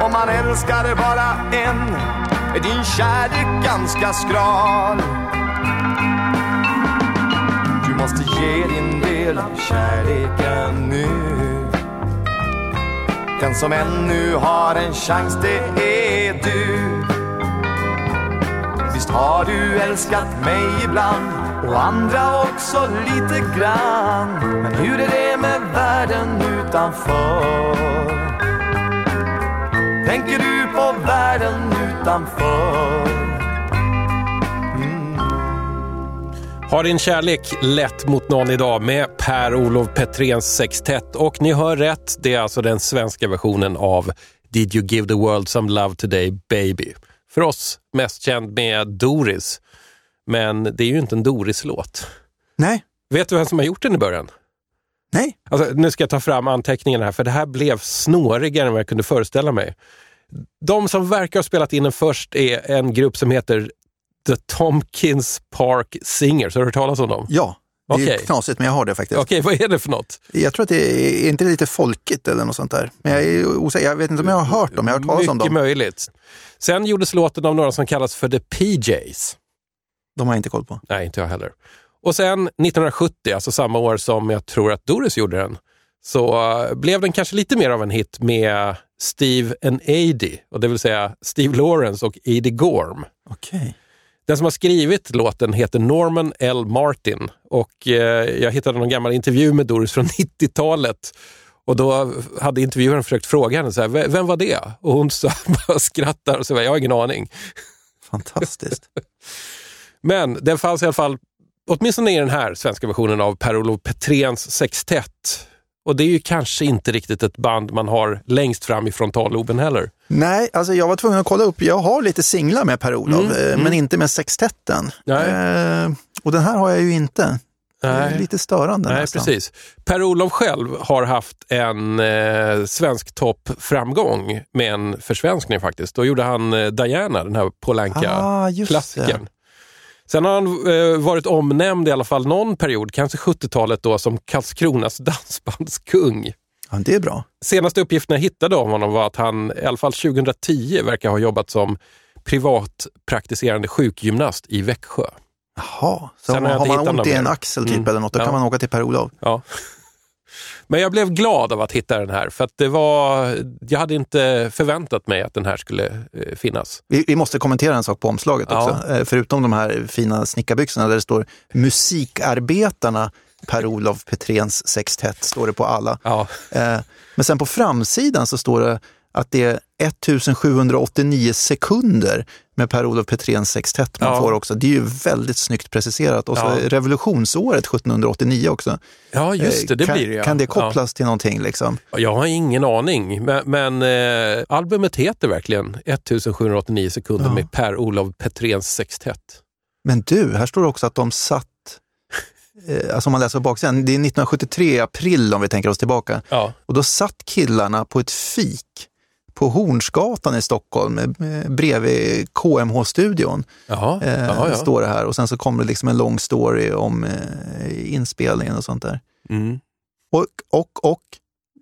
Om man älskar bara en är din kärlek ganska skral. Du måste ge din del av kärleken nu. Den som ännu har en chans det är du. Visst har du älskat mig ibland och andra också lite grann. Men hur är det med världen utanför? Tänker du på världen utanför? Har din kärlek lett mot någon idag med Per-Olof Petréns sextett. Och ni hör rätt, det är alltså den svenska versionen av Did you give the world some love today baby? För oss mest känd med Doris. Men det är ju inte en Doris-låt. Nej, Vet du vem som har gjort den i början? nej. Alltså, nu ska jag ta fram anteckningarna här, för det här blev snårigare än vad jag kunde föreställa mig. De som verkar ha spelat in den först är en grupp som heter The Tompkins Park Singers. Har du hört talas om dem? Ja, det är knasigt men jag har det faktiskt. Okej, vad är det för något? Jag tror att det är, är inte lite folkigt eller något sånt där. Men jag är osäker, jag vet inte om jag har hört dem, jag har hört talas om Mycket dem. möjligt. Sen gjordes låten av några som kallas för The PJs. De har jag inte koll på. Nej, inte jag heller. Och sen 1970, alltså samma år som jag tror att Doris gjorde den, så eh, blev den kanske lite mer av en hit med Steve and Eddie, och det vill säga Steve Lawrence och Eddie Gorm. Okej. Den som har skrivit låten heter Norman L. Martin och eh, jag hittade någon gammal intervju med Doris från <laughs> 90-talet. Och då hade intervjuaren försökt fråga henne, så här, "V- vem var det? Och hon så <laughs> bara skrattar och säger, jag har ingen aning. Fantastiskt. <laughs> Men den fanns i alla fall, åtminstone i den här svenska versionen av Per-Olof Petréns sextett. Och det är ju kanske inte riktigt ett band man har längst fram i frontalloben heller. Nej, alltså jag var tvungen att kolla upp. Jag har lite singlar med Per-Olof, Mm, eh, men inte med sextetten. Nej. Eh, och den här har jag ju inte. Nej. lite störande Nej, nästan. precis. Per-Olof själv har haft en eh, svensk toppframgång med en försvenskning faktiskt. Då gjorde han eh, Diana, den här Ah, Polanka-klassikern. Sen har han eh, varit omnämnd i alla fall någon period, kanske 70-talet då, som Karlskronas <laughs> dansbandskung. Ja, det är bra. Senaste uppgiften jag hittade om honom var att han i alla fall 2010 verkar ha jobbat som privatpraktiserande sjukgymnast i Växjö. Jaha, så Sen har har man, ont i en axel typ Mm. eller något, då Ja. kan man åka till Per-Olof. Ja. Men jag blev glad av att hitta den här, för att det var, jag hade inte förväntat mig att den här skulle eh, finnas. Vi, vi måste kommentera en sak på omslaget Ja. också. Eh, Förutom de här fina snickarbyxorna där det står Musikarbetarna Per-Olof Petréns sextett, står det på alla. Ja, Eh, Men sen på framsidan så står det att det är 1789 sekunder med Per-Olof Petréns sextett man Ja. får också. Det är ju väldigt snyggt preciserat. Och så Ja. revolutionsåret 1789 också. ja just det, det Eh, kan, blir det ja. Kan det kopplas till någonting liksom? Ja. Jag har ingen aning, men, men eh, albumet heter verkligen 1789 sekunder med Per-Olof Petréns sextett. Men du, här står det också att de satt, <laughs> eh, alltså om man läser baksidan, det är 1973 i april om vi tänker oss tillbaka. Ja. Och då satt killarna på ett fik på Hornsgatan i Stockholm eh, bredvid KMH-studion. Jaha, Eh, ja, ja. Står det här och sen så kommer det liksom en lång story om eh, inspelningen och sånt där. Mm. Och, och, och,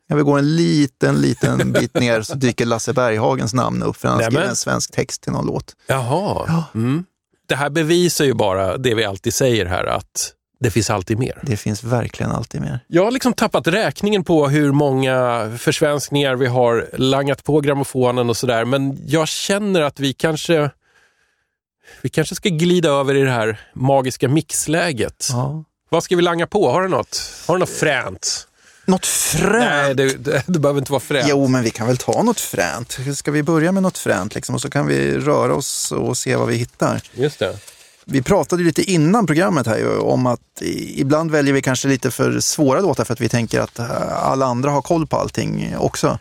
jag vill gå en liten, liten <laughs> bit ner så dyker Lasse Berghagens namn upp för han skrivit en svensk text till någon låt. Jaha. Mm. Det här bevisar ju bara det vi alltid säger här, att det finns alltid mer. Det finns verkligen alltid mer. Jag har liksom tappat räkningen på hur många försvenskningar vi har langat på grammofonen och sådär, men jag känner att vi kanske vi kanske ska glida över i det här magiska mixläget. Ja. Vad ska vi langa på? Har du något? Har du något fränt? Något fränt? Nej, det, det, det behöver inte vara fränt. Jo, men vi kan väl ta något fränt. Ska vi börja med något fränt liksom, och så kan vi röra oss och se vad vi hittar. Just det. Vi pratade lite innan programmet här om att ibland väljer vi kanske lite för svåra låtar för att vi tänker att eh, alla andra har koll på allting också.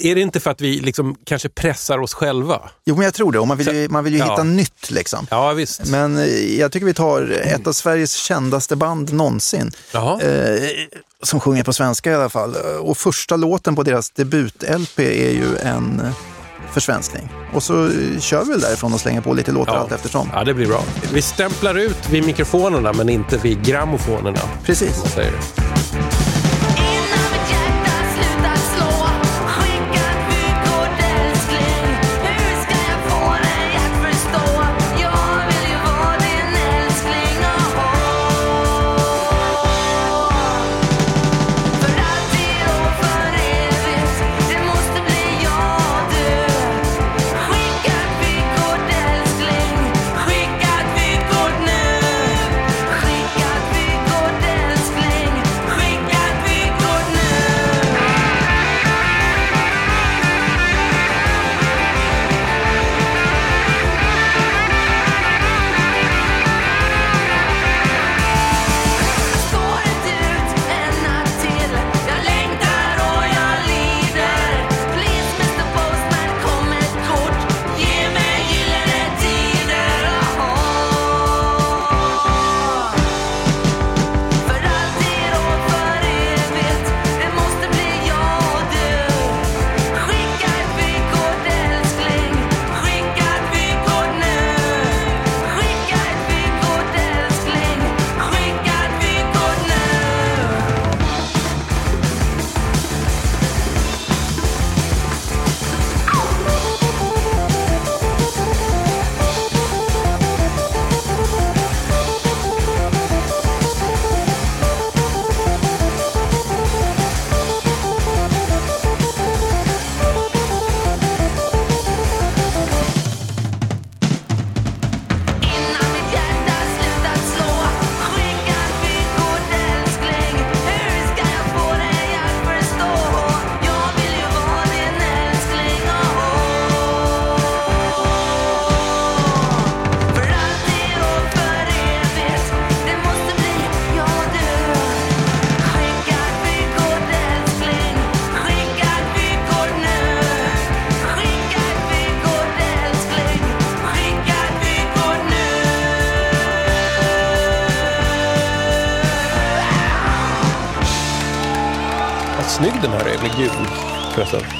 Är det inte för att vi liksom kanske pressar oss själva? Jo, men jag tror det. Och man vill ju, man vill ju Ja. hitta nytt liksom. Ja, visst. Men eh, jag tycker vi tar ett av Sveriges kändaste band någonsin. Jaha. Eh, som sjunger på svenska i alla fall. Och första låten på deras debut-LP är ju en försvenskning. Och så eh, kör vi väl därifrån och slänger på lite låtar Ja. allt eftersom. Ja, det blir bra. Vi stämplar ut vid mikrofonerna, men inte vid grammofonerna. Precis.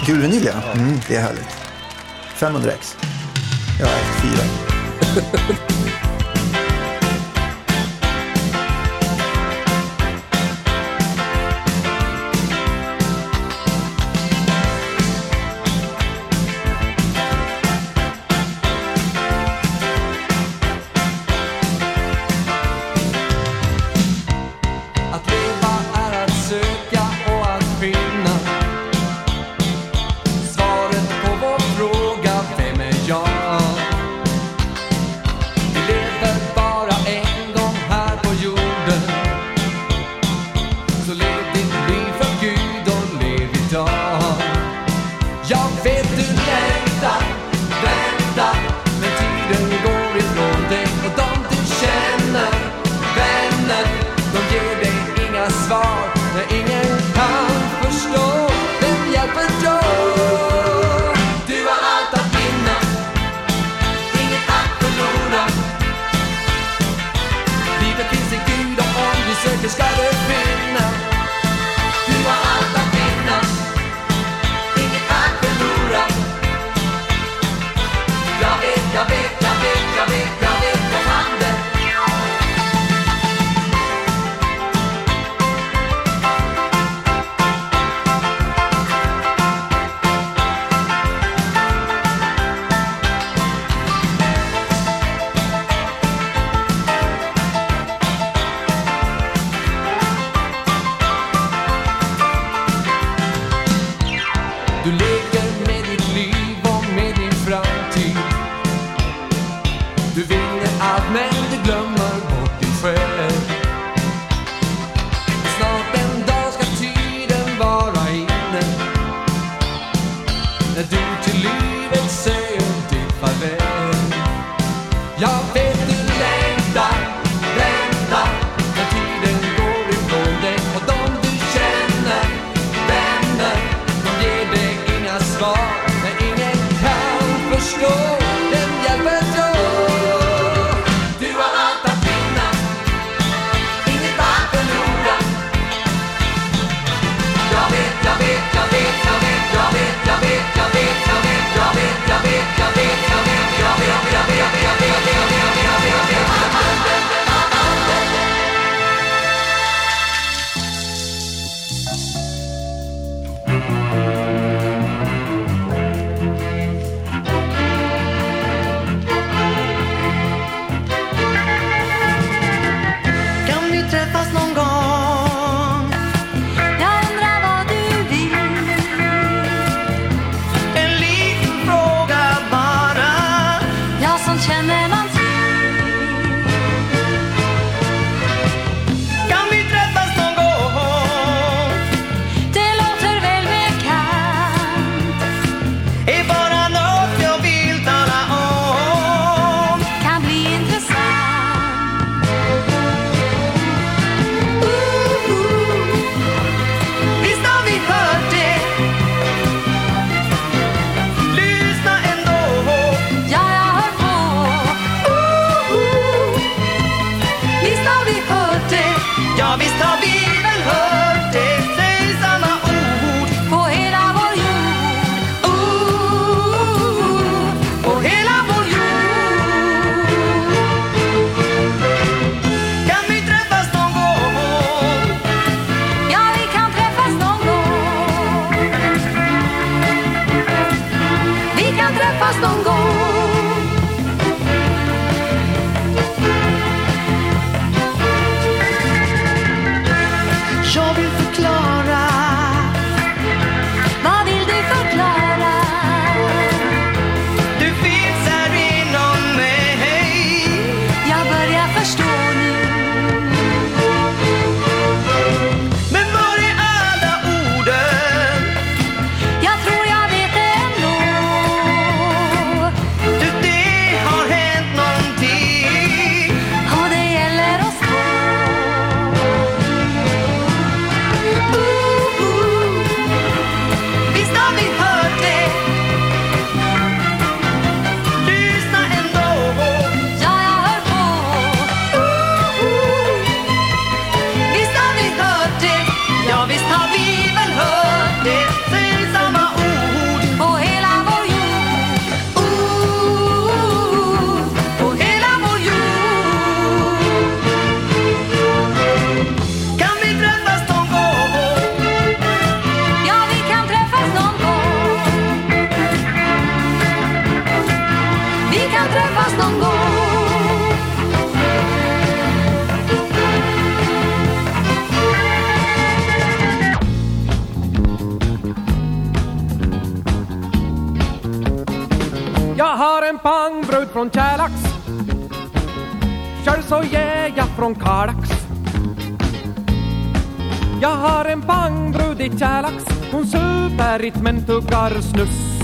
Guldvinyl ja. Mm, det är härligt. 500 ex. Jag har ägt fyra. så är jag från Kalax. Jag har en pangbrud i Tjälax. Hon super inte men tuggar snus.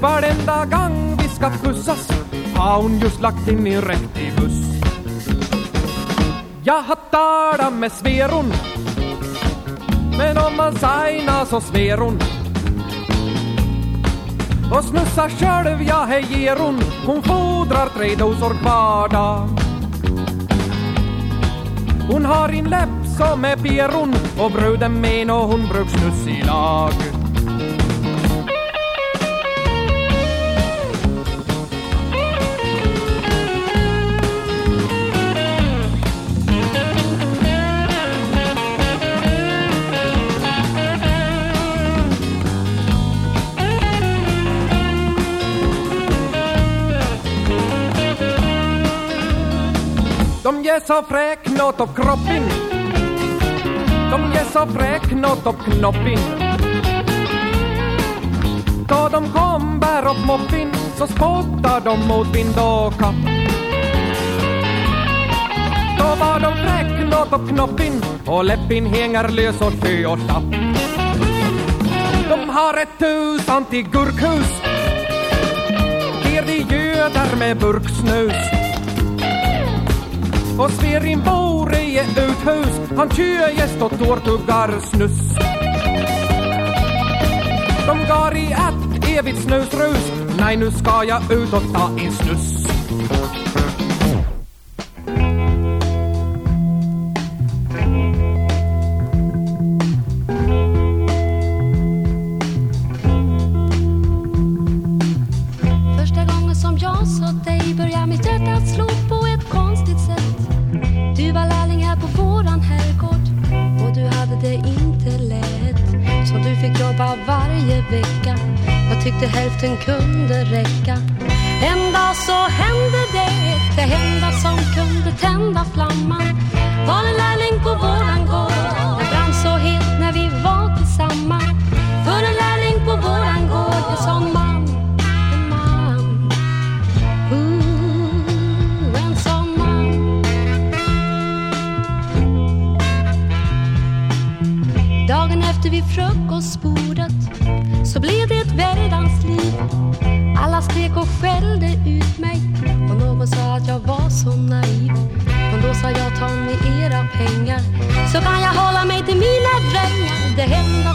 Varenda gång vi ska pussas har hon just lagt in min buss. Jag har talat med Sveron. Men om man signar så sver hon och snussar själv, ja hej ger hon. Hon fodrar tre dosor kvar dag. Hon har en läpp som är peron och bruden men och hon brukar snuss i lag. så fräknåt och kroppin. De är så fräknåt och knoppin. Då de kom bär upp moppin så spottar de mot vind och kapp. Då var de fräknåt och knoppin och läppin hänger lös och sjö och tapp. De har ett tusan till gurkhus. Ger de göder med burksnus och Sverin bor i ett uthus. Han työgäst och tårtuggar snus. De går i ett evigt snusrus. Nej, nu ska jag ut och ta en snus.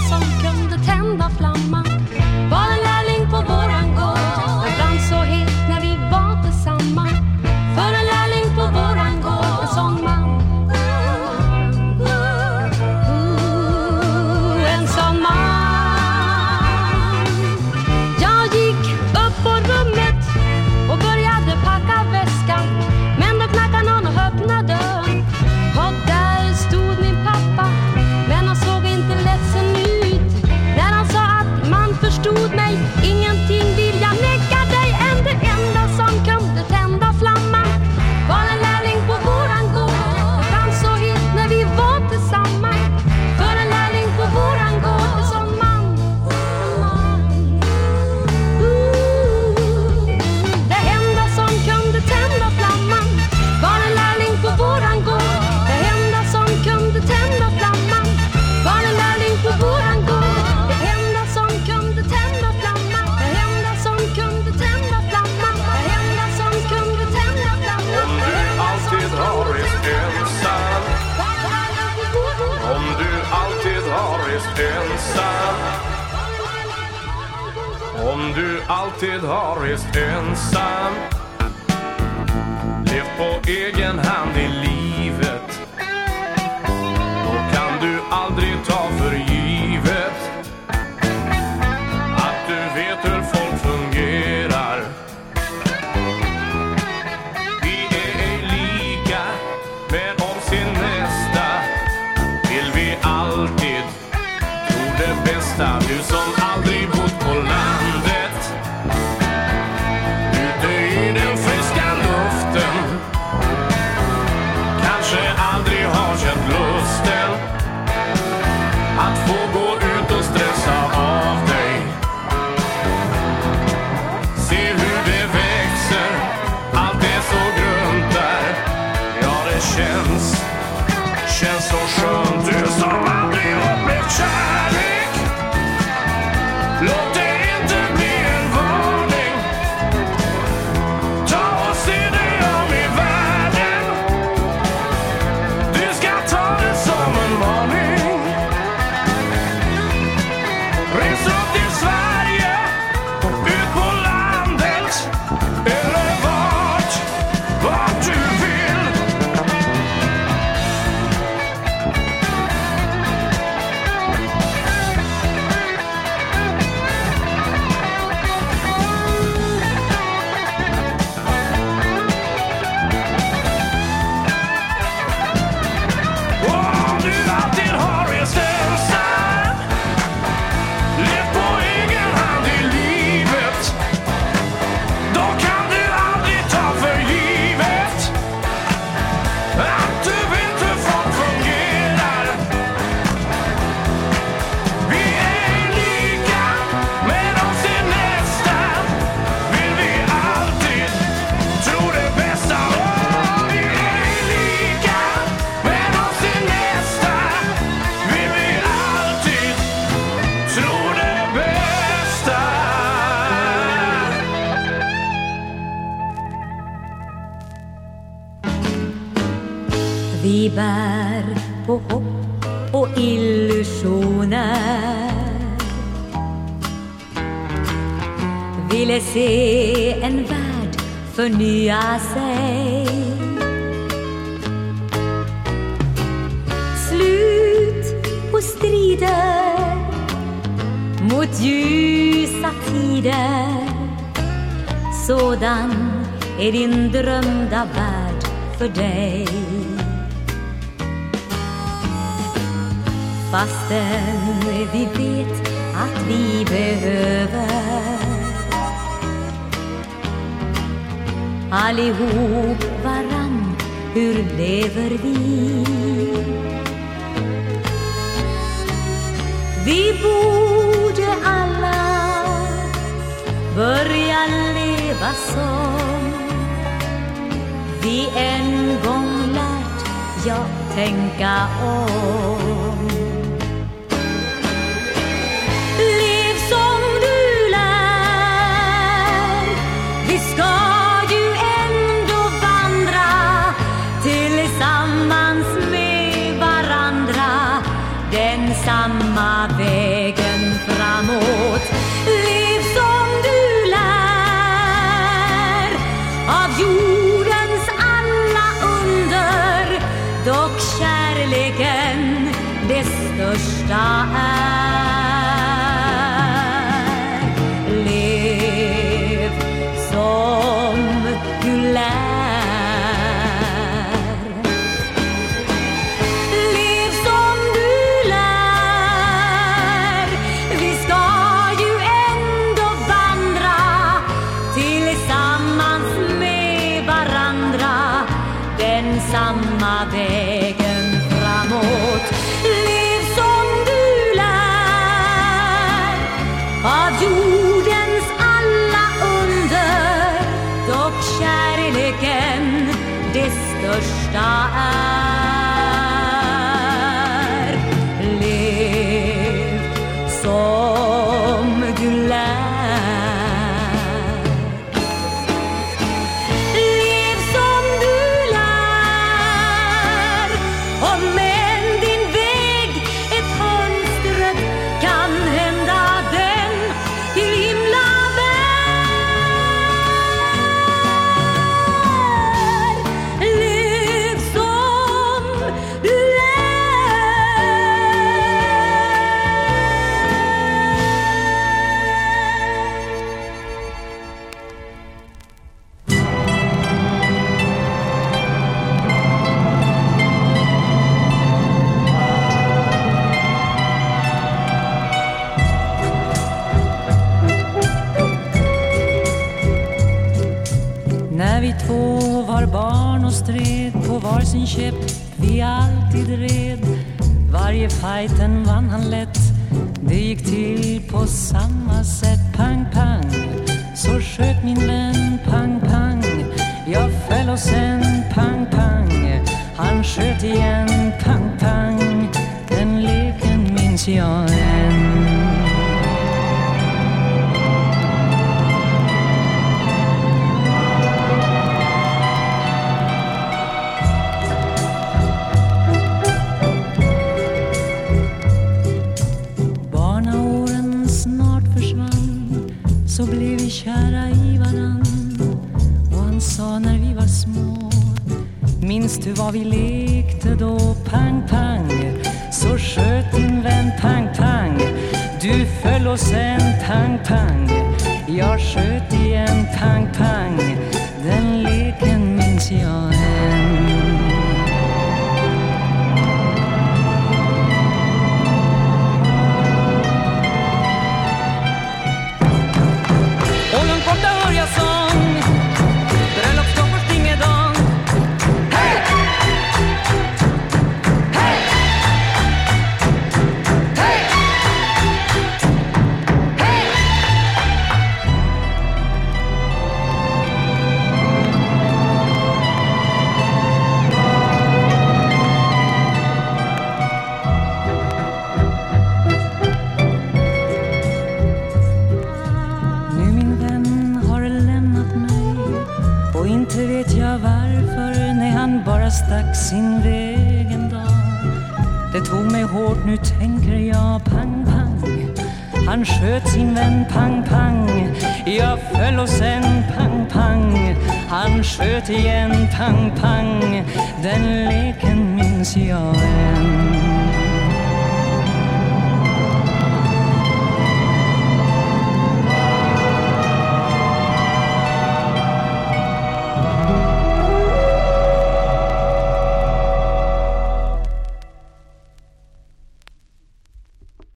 som kunde tända flamman. alltid har rest ensam förnya sig. Slut på strider mot ljusa tider. Sådan är din drömda värld för dig. Fastän vi vet att vi behöver allihop varann, hur lever vi? Vi borde alla börja leva som vi en gång lärt, ja, tänka om.